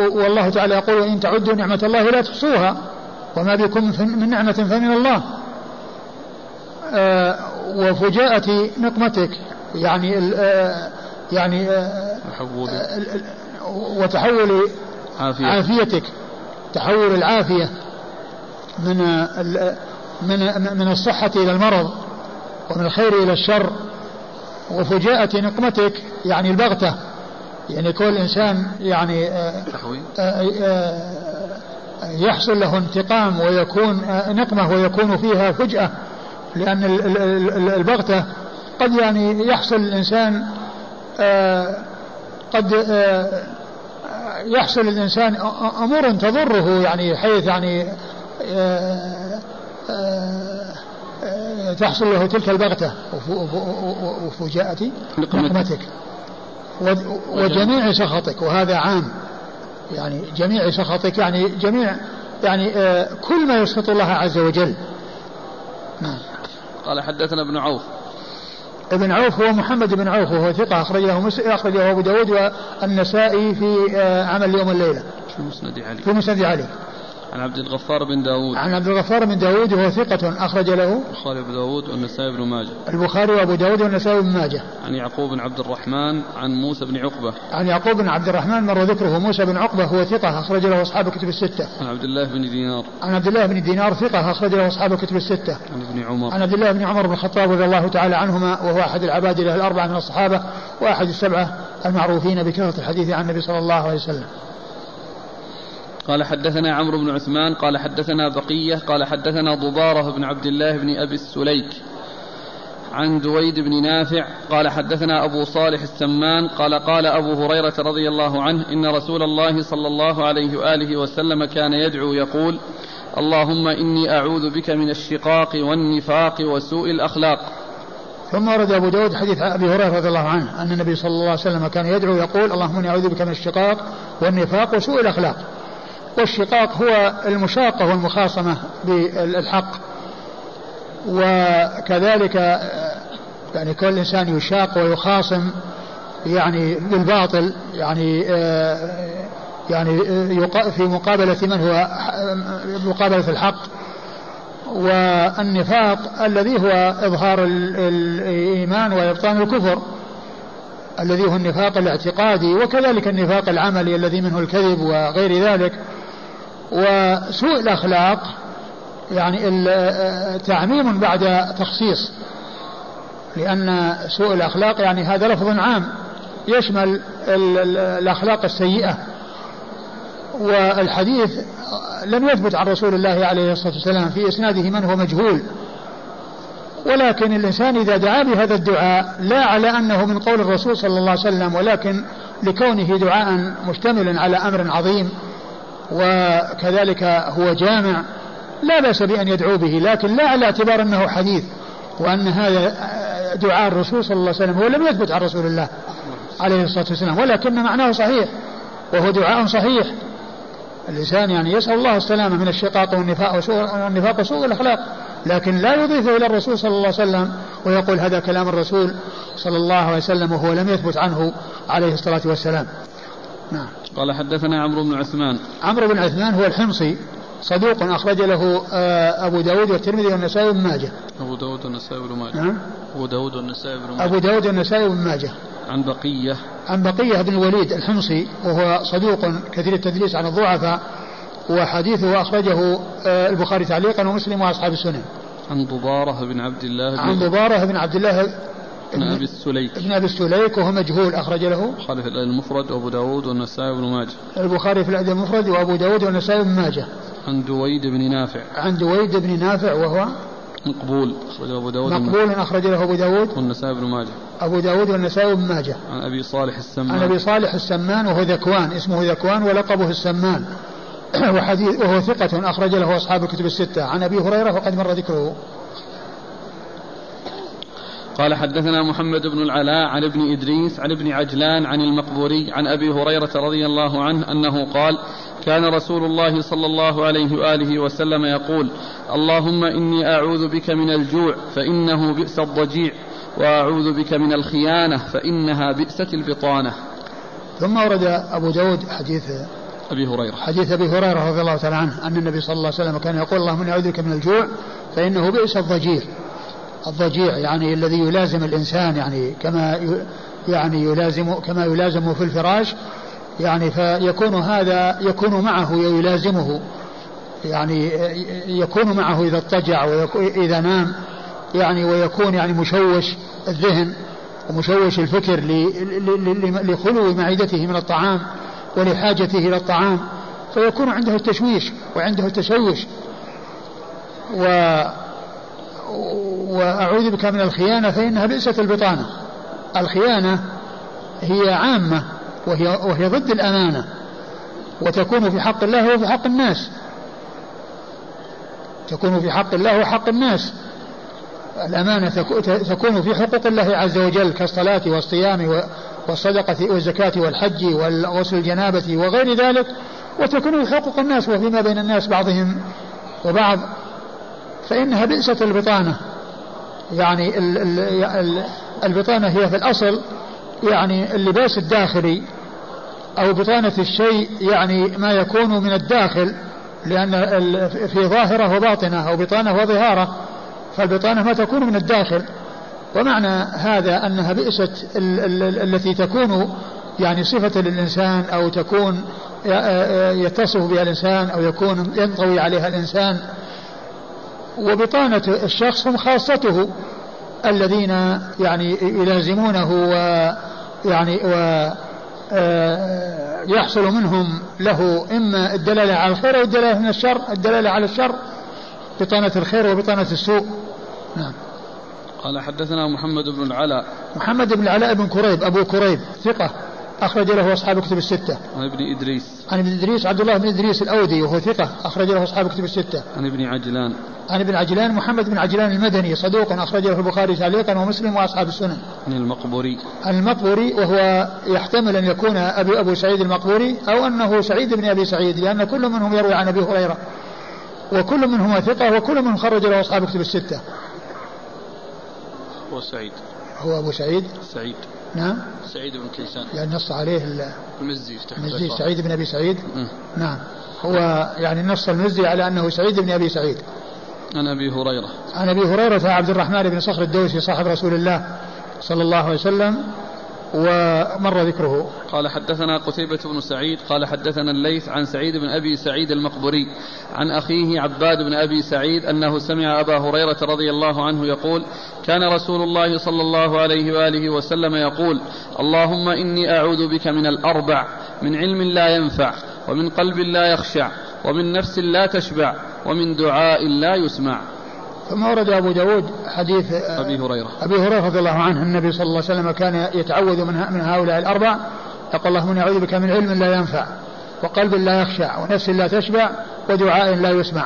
والله تعالى يقول إن تعدوا نعمة الله لا تحصوها. وما بكم من نعمة فمن الله. آه، وفجاءة نقمتك. يعني آه، يعني آه، تحول. وتحول عافية. عافيتك. تحول العافية من من من الصحة إلى المرض ومن الخير إلى الشر وفجاءة نقمتك يعني البغتة. يعني كل إنسان يعني تحويل يحصل له انتقام ويكون نقمة ويكون فيها فجأة لأن البغتة قد يعني يحصل الإنسان قد يحصل الإنسان أمور تضره يعني حيث يعني تحصل له تلك البغتة وفجاءة نقمتك وجميع. سخطك وهذا عام. يعني جميع سخطك يعني جميع يعني كل ما يسخط الله عز وجل. نعم. قال حدثنا ابن عوف. ابن عوف هو محمد بن عوف وهو ثقة أخرجه مسلم أخرجه أبو داود والنسائي في عمل يوم الليلة. في مسند علي. في مسند علي. عن عبد الغفار بن داود عن عبد الغفار بن داود وهو ثقة أخرج له البخاري وأبو داود والنسائي بن ماجه. البخاري وأبو داود والنسائي بن ماجه. عن يعقوب بن عبد الرحمن عن موسى بن عقبة. عن يعقوب بن عبد الرحمن مر ذكره موسى بن عقبة هو ثقة أخرج له أصحاب الكتب الستة. عن عبد الله بن دينار. عن عبد الله بن دينار ثقة أخرج له أصحاب الكتب الستة. عن ابن عمر. عن عبد الله بن عمر بن الخطاب رضي الله تعالى عنهما وهو أحد العباد الأربعة من الصحابة وأحد السبعة المعروفين بكثرة الحديث عن النبي صلى الله عليه وسلم. قال حدثنا عمرو بن عثمان قال حدثنا بقية قال حدثنا ضبارة بن عبد الله بن أبي السليك عن دويد بن نافع قال حدثنا أبو صالح السمان قال قال أبو هريرة رضي الله عنه إن رسول الله صلى الله عليه وآله وسلم كان يدعو يقول اللهم إني أعوذ بك من الشقاق والنفاق وسوء الأخلاق. ثم ورد أبو داود حديث أبي هريرة رضي الله عنه أن النبي صلى الله عليه وسلم كان يدعو يقول اللهم إني أعوذ بك من الشقاق والنفاق وسوء الأخلاق. والشقاق هو المشاقة والمخاصمة بالحق وكذلك يعني كل إنسان يشاق ويخاصم يعني بالباطل يعني يعني في مقابلة من هو مقابلة الحق. والنفاق الذي هو إظهار الإيمان وإبطان الكفر الذي هو النفاق الاعتقادي وكذلك النفاق العملي الذي منه الكذب وغير ذلك. وسوء الأخلاق يعني تعميم بعد تخصيص لأن سوء الأخلاق يعني هذا لفظ عام يشمل الأخلاق السيئة. والحديث لم يثبت عن رسول الله عليه الصلاة والسلام في إسناده من هو مجهول. ولكن الإنسان إذا دعا بهذا الدعاء لا على أنه من قول الرسول صلى الله عليه وسلم ولكن لكونه دعاء مشتملا على أمر عظيم وكذلك هو جامع لا بأس بأن يدعو به لكن لا على اعتبار أنه حديث وأن هذا دعاء الرسول صلى الله عليه وسلم هو لم يثبت عن رسول الله عليه الصلاة والسلام ولكن معناه صحيح وهو دعاء صحيح. الإنسان يعني يسأل الله السلامة من الشقاق والنفاق وسوء النفاق وسوء الأخلاق لكن لا يضيفه إلى الرسول صلى الله عليه وسلم ويقول هذا كلام الرسول صلى الله عليه وسلم وهو لم يثبت عنه عليه الصلاة والسلام. نعم. قال حدثنا عمرو بن عثمان. عمرو بن عثمان هو الحمصي صدوق أخرج له آه، أبو داود والترمذي والنسائي وابن ماجه. أبو داود والنسائي وابن ماجه. نعم. أبو داود والنسائي وابن ماجه. أبو داود والنسائي وابن ماجه. عن بقية. عن بقية بن الوليد الحمصي وهو صدوق كثير التدليس عن الضعفاء وحديثه أخرجه آه، البخاري تعليقا ومسلم وأصحاب السنن. عن ضبارة بن عبد الله عن بن, ضبارة بن عبد الله بن أبي السليك. بن أبي السليك وهو مجهول أخرج له. خالف المفرد وأبو داود والنسائي وابن ماجه. البخاري في الأدب المفرد وأبو داود والنسائي بن ماجه. عن دويد بن نافع. عن دويد بن نافع وهو مقبول أخرجه أبو داود مقبول أخرج له أبو داود. والنسائي بن ماجه. أبو داود والنسائي بن ماجه. عن أبي صالح السمان. عن أبي صالح السمان وهو ذكوان اسمه ذكوان ولقبه السمان. وحديث وهو ثقة أخرج له أصحاب الكتب الستة. عن أبي هريرة وقد مر ذكره. قال حدثنا محمد بن العلاء عن ابن إدريس عن ابن عجلان عن المقبوري عن أبي هريرة رضي الله عنه أنه قال كان رسول الله صلى الله عليه وآله وسلم يقول اللهم إني أعوذ بك من الجوع فإنه بئس الضجيع وأعوذ بك من الخيانة فإنها بئست البطانة. ثم ورد أبو داود حديث أبي هريرة. حديث أبي هريرة رضي الله تعالى عنه أن النبي صلى الله عليه وسلم كان يقول اللهم إني أعوذ بك من الجوع فإنه بئس الضجيع. الضجيع يعني الذي يلازم الإنسان يعني كما يعني يلازم كما يلازم في الفراش يعني فيكون هذا يكون معه ويلازمه يعني يكون معه إذا اضطجع وإذا نام يعني ويكون يعني مشوش الذهن ومشوش الفكر لخلو معدته من الطعام ولحاجته إلى الطعام فيكون عنده التشويش وعنده التشوش و وأعوذ بك من الخيانة فإنها بئست البطانة. الخيانة هي عامة وهي, وهي ضد الأمانة وتكون في حق الله وفي حق الناس. تكون في حق الله وحق الناس. الأمانة تكو- تكون في حقوق الله عز وجل كالصلاة والصيام والصدقة والزكاة والحج وغسل الجنابة وغير ذلك. وتكون في حقوق الناس وفيما بين الناس بعضهم وبعض. فإنها بئست البطانة. يعني ال- ال- ال- البطانة هي في الأصل يعني اللباس الداخلي أو بطانة الشيء يعني ما يكون من الداخل لأن في ظاهرة وباطنة أو بطانة وظهارة فالبطانة ما تكون من الداخل. ومعنى هذا أنها بئست ال- ال- التي تكون يعني صفة للإنسان أو تكون يتصف بها الإنسان أو يكون ينطوي عليها الإنسان. وبطانة الشخص هم خاصته الذين يعني يلازمونه ويعني و آه، يحصل منهم له إما الدلالة على الخير أو الدلالة من الشر الدلالة على الشر بطانة الخير وبطانة السوء. نعم. قال حدثنا محمد بن العلاء. محمد بن العلاء بن كريب أبو كريب ثقة. أخرج له أصحاب الكتب الستة. عن ابن إدريس. عن ابن إدريس عبد الله بن إدريس الأودي وهو ثقة أخرج له أصحاب الكتب الستة. عن ابن عجلان. عن ابن عجلان محمد بن عجلان المدني صدوق أخرج له البخاري تعليقا ومسلم وأصحاب السنن. عن المقبوري. عن المقبوري وهو يحتمل أن يكون أبي أبو سعيد المقبوري أو أنه سعيد بن أبي سعيد لأن كل منهم يروي عن أبي هريرة. وكل منهما ثقة وكل منهم خرج له أصحاب الكتب الستة. هو سعيد. هو أبو سعيد. سعيد. نعم. سعيد بن كيسان. يعني نص عليه ال- المزي المزي سعيد بن أبي سعيد. نعم. هو يعني نص المزي على أنه سعيد بن أبي سعيد. عن أبي هريرة. عن أبي هريرة عبد الرحمن بن صخر الدوسي صاحب رسول الله صلى الله عليه وسلم. ومر ذكره. قال حدثنا قتيبة بن سعيد قال حدثنا الليث عن سعيد بن أبي سعيد المقبري عن أخيه عباد بن أبي سعيد أنه سمع أبا هريرة رضي الله عنه يقول كان رسول الله صلى الله عليه وآله وسلم يقول اللهم إني أعوذ بك من الأربع من علم لا ينفع ومن قلب لا يخشع ومن نفس لا تشبع ومن دعاء لا يسمع. ثم ورد أبو داود حديث آه، أبي هريرة. أبي هريرة رضي الله عنه النبي صلى الله عليه وسلم كان يتعوذ من من هؤلاء الأربع يقول اللهم إني أعوذ بك من علم لا ينفع وقلب لا يخشع ونفس لا تشبع ودعاء لا يسمع.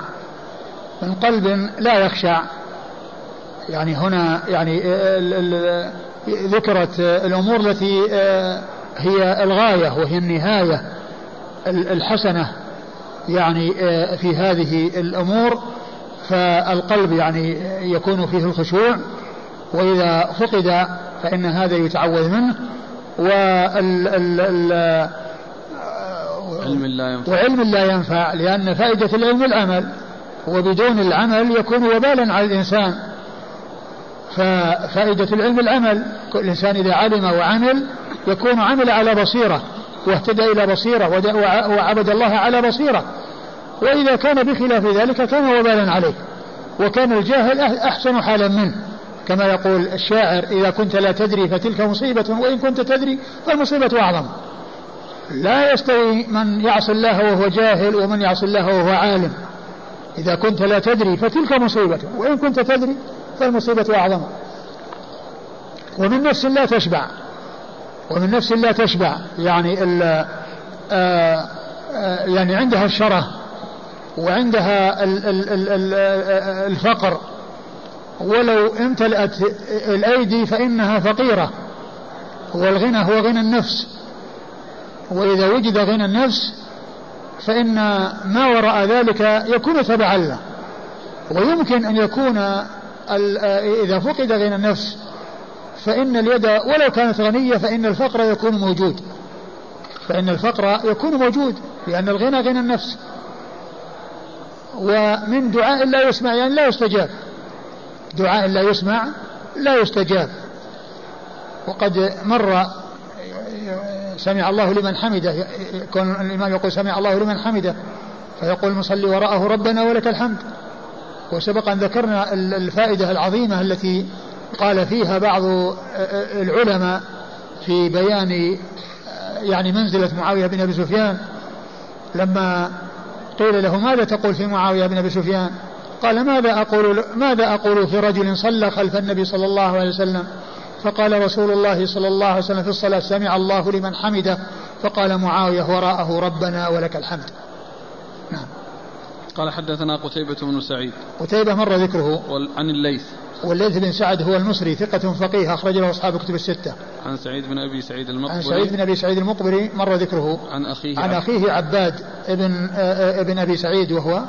من قلب لا يخشع يعني هنا يعني ال- ذكرت الأمور التي آه، هي الغاية وهي النهاية ال- الحسنة يعني آه، في هذه الأمور. فالقلب يعني يكون فيه الخشوع وإذا فقد فإن هذا يتعوذ منه وال ال ال وعلم لا ينفع. وعلم لا ينفع لأن فائدة العلم العمل وبدون العمل يكون وبالا على الإنسان. ففائدة العلم العمل الإنسان إذا علم وعمل يكون عمل على بصيرة واهتدى إلى بصيرة وعبد الله على بصيرة. وإذا كان بخلاف ذلك كان وبالا عليه وكان الجاهل أحسن حالا منه. كما يقول الشاعر إذا كنت لا تدري فتلك مصيبة وإن كنت تدري فالمصيبة أعظم. لا يستوي من يعصي الله وهو جاهل ومن يعصي الله وهو عالم. إذا كنت لا تدري فتلك مصيبة وإن كنت تدري فالمصيبة أعظم. ومن نفس لا تشبع. ومن نفس لا تشبع. يعني ال آه، آه، يعني عندها الشره وعندها الفقر. ولو امتلأت الأيدي فإنها فقيرة. والغنى هو غنى النفس. وإذا وجد غنى النفس فإن ما وراء ذلك يكون تبعا له. ويمكن أن يكون إذا فقد غنى النفس فإن اليد ولو كانت غنية فإن الفقر يكون موجود. فإن الفقر يكون موجود لأن الغنى غنى النفس. ومن دعاء لا يسمع يعني لا يستجاب. دعاء لا يسمع لا يستجاب. وقد مر سمع الله لمن حمده يكون الإمام يقول سمع الله لمن حمده فيقول المصلي وراءه ربنا ولك الحمد. وسبق أن ذكرنا الفائدة العظيمة التي قال فيها بعض العلماء في بيان يعني منزلة معاوية بن أبي سفيان لما قيل له ماذا تقول في معاوية بن أبي سفيان؟ قال ماذا أقول ماذا أقول في رجل صلى خلف النبي صلى الله عليه وسلم؟ فقال رسول الله صلى الله عليه وسلم في الصلاة سمع الله لمن حمده. فقال معاوية وراءه ربنا ولك الحمد. نعم. قال حدثنا قتيبة بن سعيد. قتيبة مر ذكره. عن الليث. والليث بن سعد هو المصري ثقة فقيه أخرج له أصحاب كتب الستة. عن سعيد بن أبي سعيد المقبري. عن سعيد بن أبي سعيد المقبري مر ذكره. عن أخيه عن أخيه عباد ابن ابن أبي سعيد وهو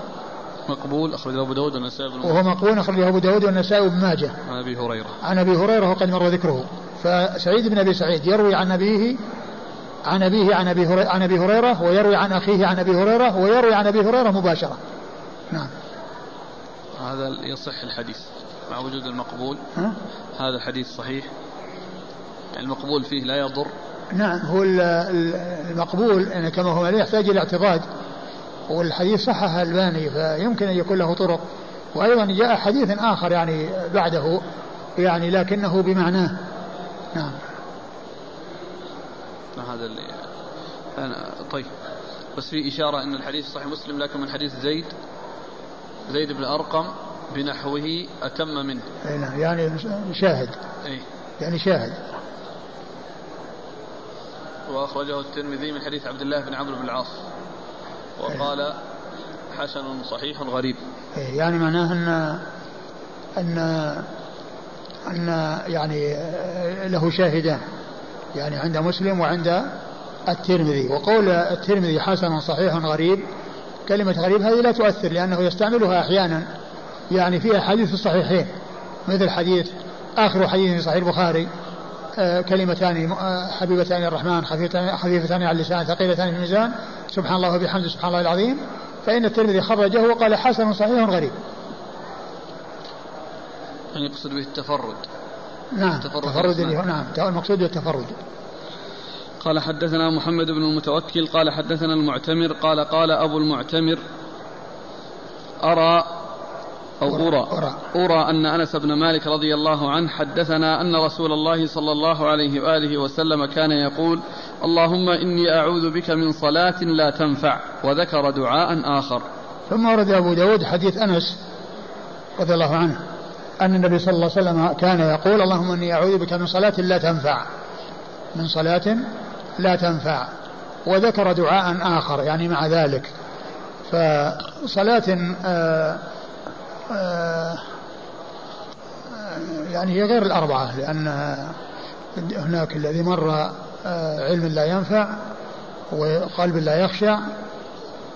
مقبول أخرجه أبو داود والنسائي بن وهو مقبول أخرجه أبو داود والنسائي بن ماجه. عن أبي هريرة. عن أبي هريرة وقد مر ذكره. فسعيد بن أبي سعيد يروي عن أبيه عن أبيه عن أبي هريرة, عن أبي هريرة ويروي عن أخيه عن أبي هريرة ويروي عن أبي هريرة مباشرة. نعم. هذا يصح الحديث. مع وجود المقبول. ها؟ هذا الحديث صحيح. المقبول فيه لا يضر. نعم هو المقبول يعني كما هو لا يحتاج إلى اعتقاد. والحديث صححه الباني فيمكن أن يكون له طرق. وأيضا جاء حديث آخر يعني بعده يعني لكنه بمعناه. نعم. هذا اللي أنا طيب. بس في إشارة أن الحديث صحيح مسلم لكن من حديث زيد. زيد بن أرقم. بنحوه أتم منه. أي نعم يعني شاهد. أي. يعني شاهد. وأخرجه الترمذي من حديث عبد الله بن عمرو بن العاص. وقال حسن صحيح غريب. يعني معناه أن أن أن يعني له شاهدان. يعني عند مسلم وعند الترمذي. وقول الترمذي حسن صحيح غريب كلمة غريب هذه لا تؤثر لأنه يستعملها أحيانا. يعني فيها حديث في الصحيحين مثل حديث آخر حديث في صحيح البخاري آه كلمتان آه حبيبتان الرحمن خفيفتان على اللسان ثقيلتان في الميزان سبحان الله وبحمده سبحان الله العظيم. فإن الترمذي خرجه وقال حسن صحيح غريب. يعني يقصد به التفرد. نعم التفرد نعم المقصود بالتفرد قال حدثنا محمد بن المتوكل قال حدثنا المعتمر قال قال أبو المعتمر أرى أو أرى أرى, أرى أن أنس بن مالك رضي الله عنه حدثنا أن رسول الله صلى الله عليه وآله وسلم كان يقول اللهم إني أعوذ بك من صلاة لا تنفع وذكر دعاء آخر. ثم ورد أبو داود حديث أنس رضي الله عنه أن النبي صلى الله عليه وسلم كان يقول اللهم إني أعوذ بك من صلاة لا تنفع. من صلاة لا تنفع. وذكر دعاء آخر يعني مع ذلك. فصلاة آه يعني هي غير الأربعة لأن هناك الذي مر آه، علم لا ينفع وقلب لا يخشع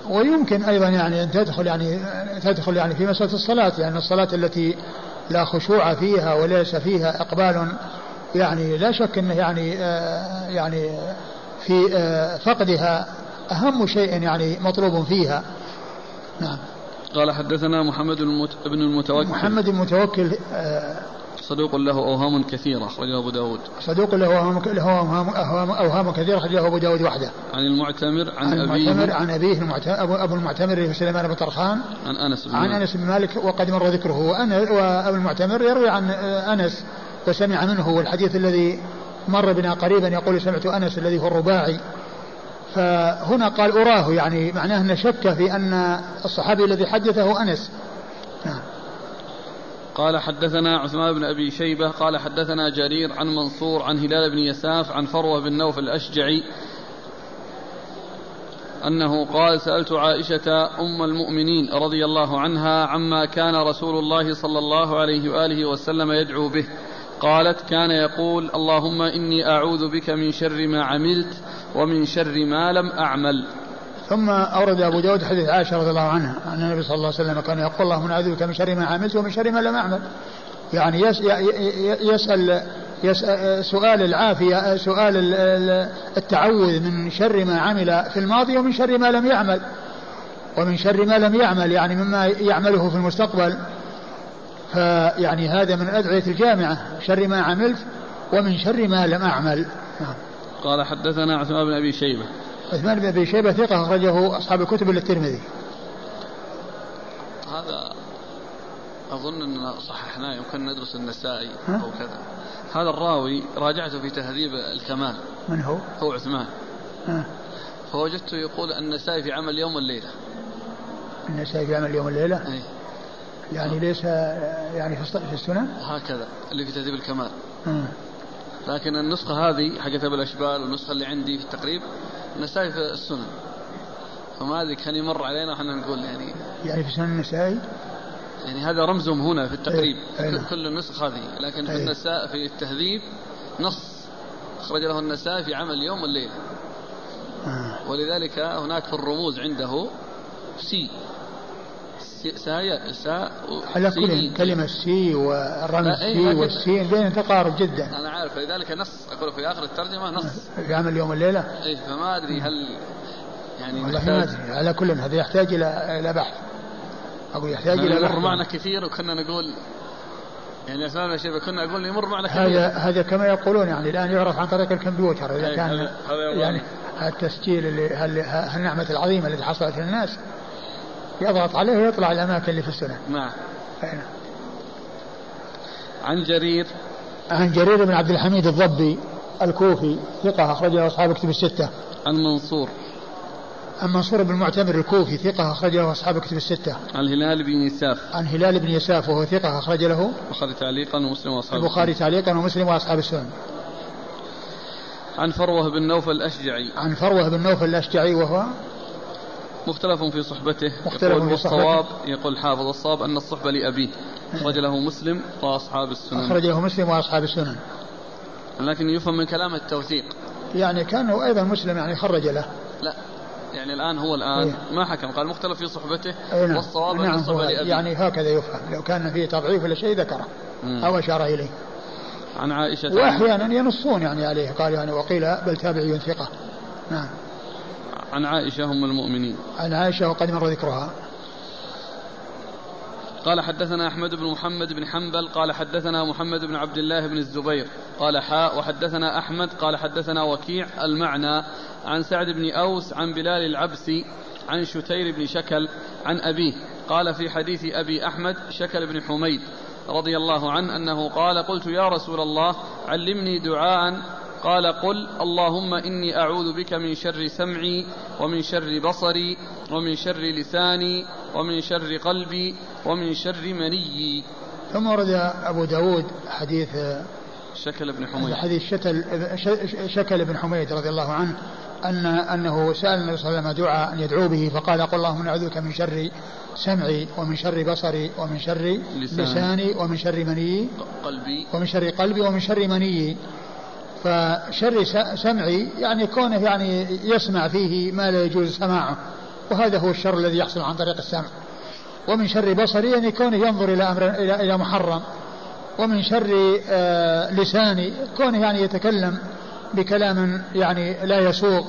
ويمكن أيضا يعني أن تدخل يعني تدخل يعني في مسألة الصلاة لأن يعني الصلاة التي لا خشوع فيها وليس فيها إقبال يعني لا شك أنه يعني آه، يعني في فقدها أهم شيء يعني مطلوب فيها. نعم. قال حدثنا محمد المت... بن المتوكل. محمد المتوكل آه صدوق له أوهام كثيرة أخرجه أبو داود. صدوق له أوهام له أوهام, أوهام, أوهام كثيرة أخرجه أبو داود وحده. عن المعتمر عن, عن أبيه. المعتمر عن أبيه المعتمر أبو, أبو المعتمر سليمان بن طرخان. عن أنس بن عن. أنس بن مالك وقد مر ذكره. وأنا- وأبو المعتمر يروي عن أنس وسمع منه والحديث الذي مر بنا قريبا يقول سمعت أنس الذي هو الرباعي. فهنا قال أراه يعني معناه أنه شك في أن الصحابي الذي حدثه أنس. نعم. قال حدثنا عثمان بن أبي شيبة قال حدثنا جرير عن منصور عن هلال بن يساف عن فروة بن نوف الأشجعي أنه قال سألت عائشة أم المؤمنين رضي الله عنها عما كان رسول الله صلى الله عليه وآله وسلم يدعو به. قالت كان يقول اللهم إني أعوذ بك من شر ما عملت ومن شر ما لم أعمل. ثم أورد أبو داود حديث عائشة رضي الله عنها أن النبي صلى الله عليه وسلم كان يقول اللهم أعوذ بك من شر ما عملت ومن شر ما لم أعمل. يعني يس ي- ي- يسأل يسأل سؤال العافية سؤال ال- ال- التعوذ من شر ما عمل في الماضي ومن شر ما لم يعمل. ومن شر ما لم يعمل يعني مما يعمله في المستقبل. فيعني هذا من الأدعية الجامعة شر ما عملت ومن شر ما لم أعمل. نعم. قال حدثنا عثمان بن أبي شيبة. عثمان بن أبي شيبة ثقة أخرجه أصحاب الكتب إلا الترمذي هذا أظن أننا صححناه يمكن ندرس النسائي؟ أو كذا. هذا الراوي راجعته في تهذيب الكمال. من هو؟ هو عثمان. ها. فوجدته يقول النسائي في عمل يوم والليلة النسائي في عمل يوم الليلة؟ أي يعني ليس يعني في في السنن؟ هكذا اللي في تهذيب الكمال. ها. لكن النسخة هذه حقت أبو الأشبال والنسخة اللي عندي في التقريب النسائي في السنن. فما أدري كان يمر علينا وحنا نقول يعني. يعني في سنن النسائي؟ يعني هذا رمزهم هنا في التقريب أي- أي في نعم. كل النسخ هذه. لكن في أي. النساء في التهذيب نص. أخرج له النسائي في عمل يوم والليلة ها. ولذلك هناك في الرموز عنده سي. سي- سايا سا على كل. كلمة سي والرمز أي، سي والسين بين تقارب جدا. أنا عارف لذلك نص أقول في آخر الترجمة نص. في عمل يوم الليلة؟ إيه فما أدري هل يعني والله ما أدري. على كل هذا يحتاج إلى إلى بحث. أقول يحتاج إلى يمر بحث. معنا كثير وكنا نقول يعني أسماء الشيبة كنا نقول يمر معنا كثير. هذا هذا كما يقولون يعني الآن يعرف عن طريق الكمبيوتر. إذا أي، كان. يعني التسجيل اللي هال- هالنعمة العظيمة التي حصلت للناس يضغط عليه ويطلع الأماكن اللي في السنن نعم. عن جرير. عن جرير بن عبد الحميد الضبي الكوفي ثقة أخرجه أصحاب كتب الستة. عن منصور عن منصور بن المعتمر الكوفي ثقة أخرجه أصحاب كتب الستة. عن هلال بن يساف. عن هلال بن يساف وهو ثقة أخرج له. البخاري تعليقا ومسلم وأصحاب البخاري تعليقا ومسلم وأصحاب السنن عن فروة بن نوفل الأشجعي. عن فروة بن نوفل الأشجعي وهو مختلف في صحبته. مختلف يقول في. والصواب يقول حافظ الصواب أن الصحبه لأبيه. اخرج له مسلم وأصحاب السنن. أخرج له مسلم وأصحاب السنن. لكن يفهم من كلام التوثيق. يعني كان هو أيضا مسلم يعني خرج له. لا. يعني الآن هو الآن إيه. ما حكم. قال مختلف في صحبته. أي نعم. والصواب أن نعم الصحبه هو لأبيه. يعني هكذا يفهم. لو كان فيه تضعيف ولا شيء ذكره. أو أشار إليه. عن عائشة وأحيانا ينصون يعني عليه. قال يعني وقيل بل تابعي ثقة. نعم. عن عائشة أم المؤمنين. عن عائشة وقد مر ذكرها. قال حدثنا أحمد بن محمد بن حنبل قال حدثنا محمد بن عبد الله بن الزبير قال حاء وحدثنا أحمد قال حدثنا وكيع المعنى عن سعد بن أوس عن بلال العبسي عن شتير بن شكل عن أبيه. قال في حديث أبي أحمد شكل بن حميد رضي الله عنه أنه قال قلت يا رسول الله علمني دعاء قال قل اللهم إني أعوذ بك من شر سمعي ومن شر بصري ومن شر لساني ومن شر قلبي ومن شر منيي. ثم ورد أبو داود حديث شكل بن حميد. حديث شتل شكل بن حميد رضي الله عنه أن أنه سأل النبي صلى الله عليه وسلم دعاء أن يدعو به فقال قل اللهم أعوذ بك من شر سمعي ومن شر بصري ومن شر لساني. لساني ومن شر مني قلبي. ومن شر قلبي ومن شر مني فشر سمعي يعني كونه يعني يسمع فيه ما لا يجوز سماعه. وهذا هو الشر الذي يحصل عن طريق السمع. ومن شر بصري يعني كونه ينظر إلى أمر إلى إلى محرم. ومن شر آه، لساني كونه يعني يتكلم بكلام يعني لا يسوغ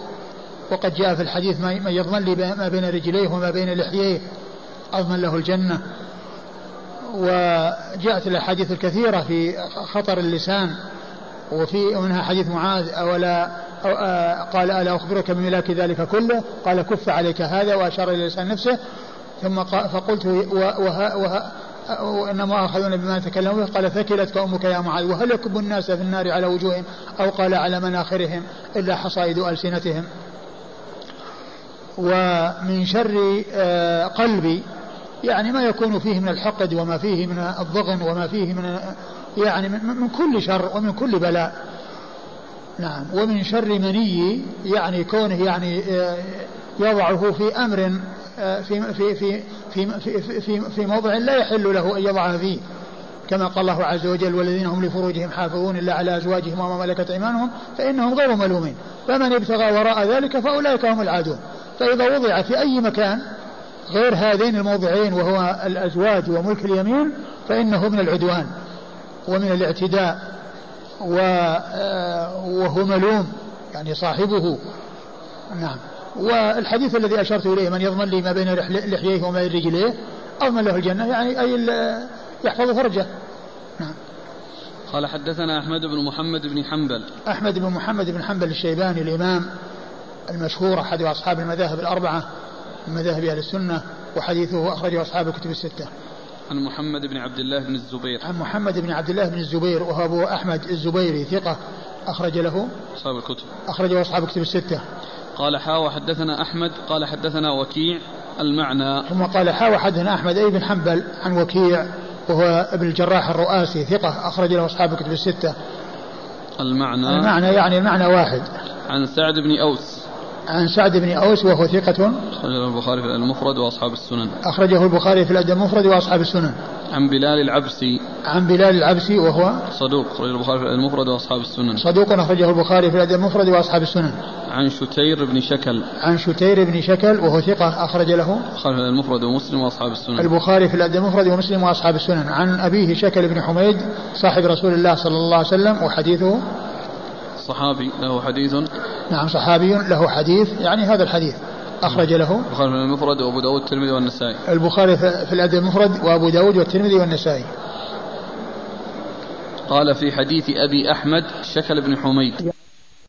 وقد جاء في الحديث من يضمن لي ما بين رجليه وما بين لحييه. أضمن له الجنة. وجاءت الأحاديث الكثيرة في خطر اللسان. وفي منها حديث معاذ أولا أو آه قال ألا أخبرك بملاك ذلك كله؟ قال كف عليك هذا وأشار إلى لسان نفسه. ثم فقلت وها وها وانما اخذون بما تكلموا به؟ قال ثكلتك أمك يا معاذ. وهل يكب الناس في النار على وجوههم؟ أو قال على مناخرهم إلا حصائد ألسنتهم. ومن شر آه، قلبي يعني ما يكون فيه من الحقد وما فيه من الضغن وما فيه من يعني من كل شر ومن كل بلاء. نعم. ومن شر مني يعني كونه يعني آه، يضعه في أمر آه، في في في في في في, في موضع لا يحل له أن يضعه فيه. كما قال الله عز وجل والذين هم لفروجهم حافظون إلا على أزواجهم وما ملكت أيمانهم فإنهم غير ملومين. فمن ابتغى وراء ذلك فأولئك هم العادون. فإذا وضع في أي مكان غير هذين الموضعين وهو الأزواج وملك اليمين فإنه من العدوان. ومن الاعتداء آه، وهو ملوم يعني صاحبه. نعم. والحديث الذي أشرت إليه من يضمن لي ما بين لحييه وما بين رجليه أضمن له الجنة يعني أي يحفظ فرجه. نعم. قال حدثنا أحمد بن محمد بن حنبل. أحمد بن محمد بن حنبل الشيباني الإمام المشهور أحد أصحاب المذاهب الأربعة من مذاهب أهل السنة وحديثه أخرجه أصحاب الكتب الستة. عن محمد بن عبد الله بن الزبير. عن محمد بن عبد الله بن الزبير وهو أبو أحمد الزبيري ثقة أخرج له. أصحاب الكتب. أخرجه أصحاب الكتب الستة. قال حا وحدثنا أحمد قال حدثنا وكيع المعنى. ثم قال حا وحدثنا أحمد أي بن حنبل عن وكيع وهو ابن الجراح الرؤاسي ثقة أخرج له أصحاب الكتب الستة. المعنى. المعنى يعني المعنى واحد. عن سعد بن أوس. عن سعد بن أوس وهو ثقة أخرجه البخاري في المفرد وأصحاب السنن. أخرجه البخاري في الأدب المفرد وأصحاب السنن. عن بلال العبسي. عن بلال العبسي وهو صدوق أخرجه البخاري في المفرد وأصحاب السنن. صدوق أخرجه البخاري في الأدب المفرد وأصحاب السنن. عن شتير بن شكل. عن شتير بن شكل وهو ثقة أخرج له. البخاري في المفرد ومسلم وأصحاب السنن. البخاري في الأدب المفرد ومسلم وأصحاب السنن. عن أبيه شكل بن حميد صاحب رسول الله صلى الله عليه وسلم وحديثه. صحابي له حديث. نعم صحابي له حديث. يعني هذا الحديث أخرج له. البخاري في المفرد وأبو داود والترمذي والنسائي. البخاري في الأدب المفرد وأبو داود والترمذي والنسائي. قال في حديث أبي أحمد شكل بن حميد.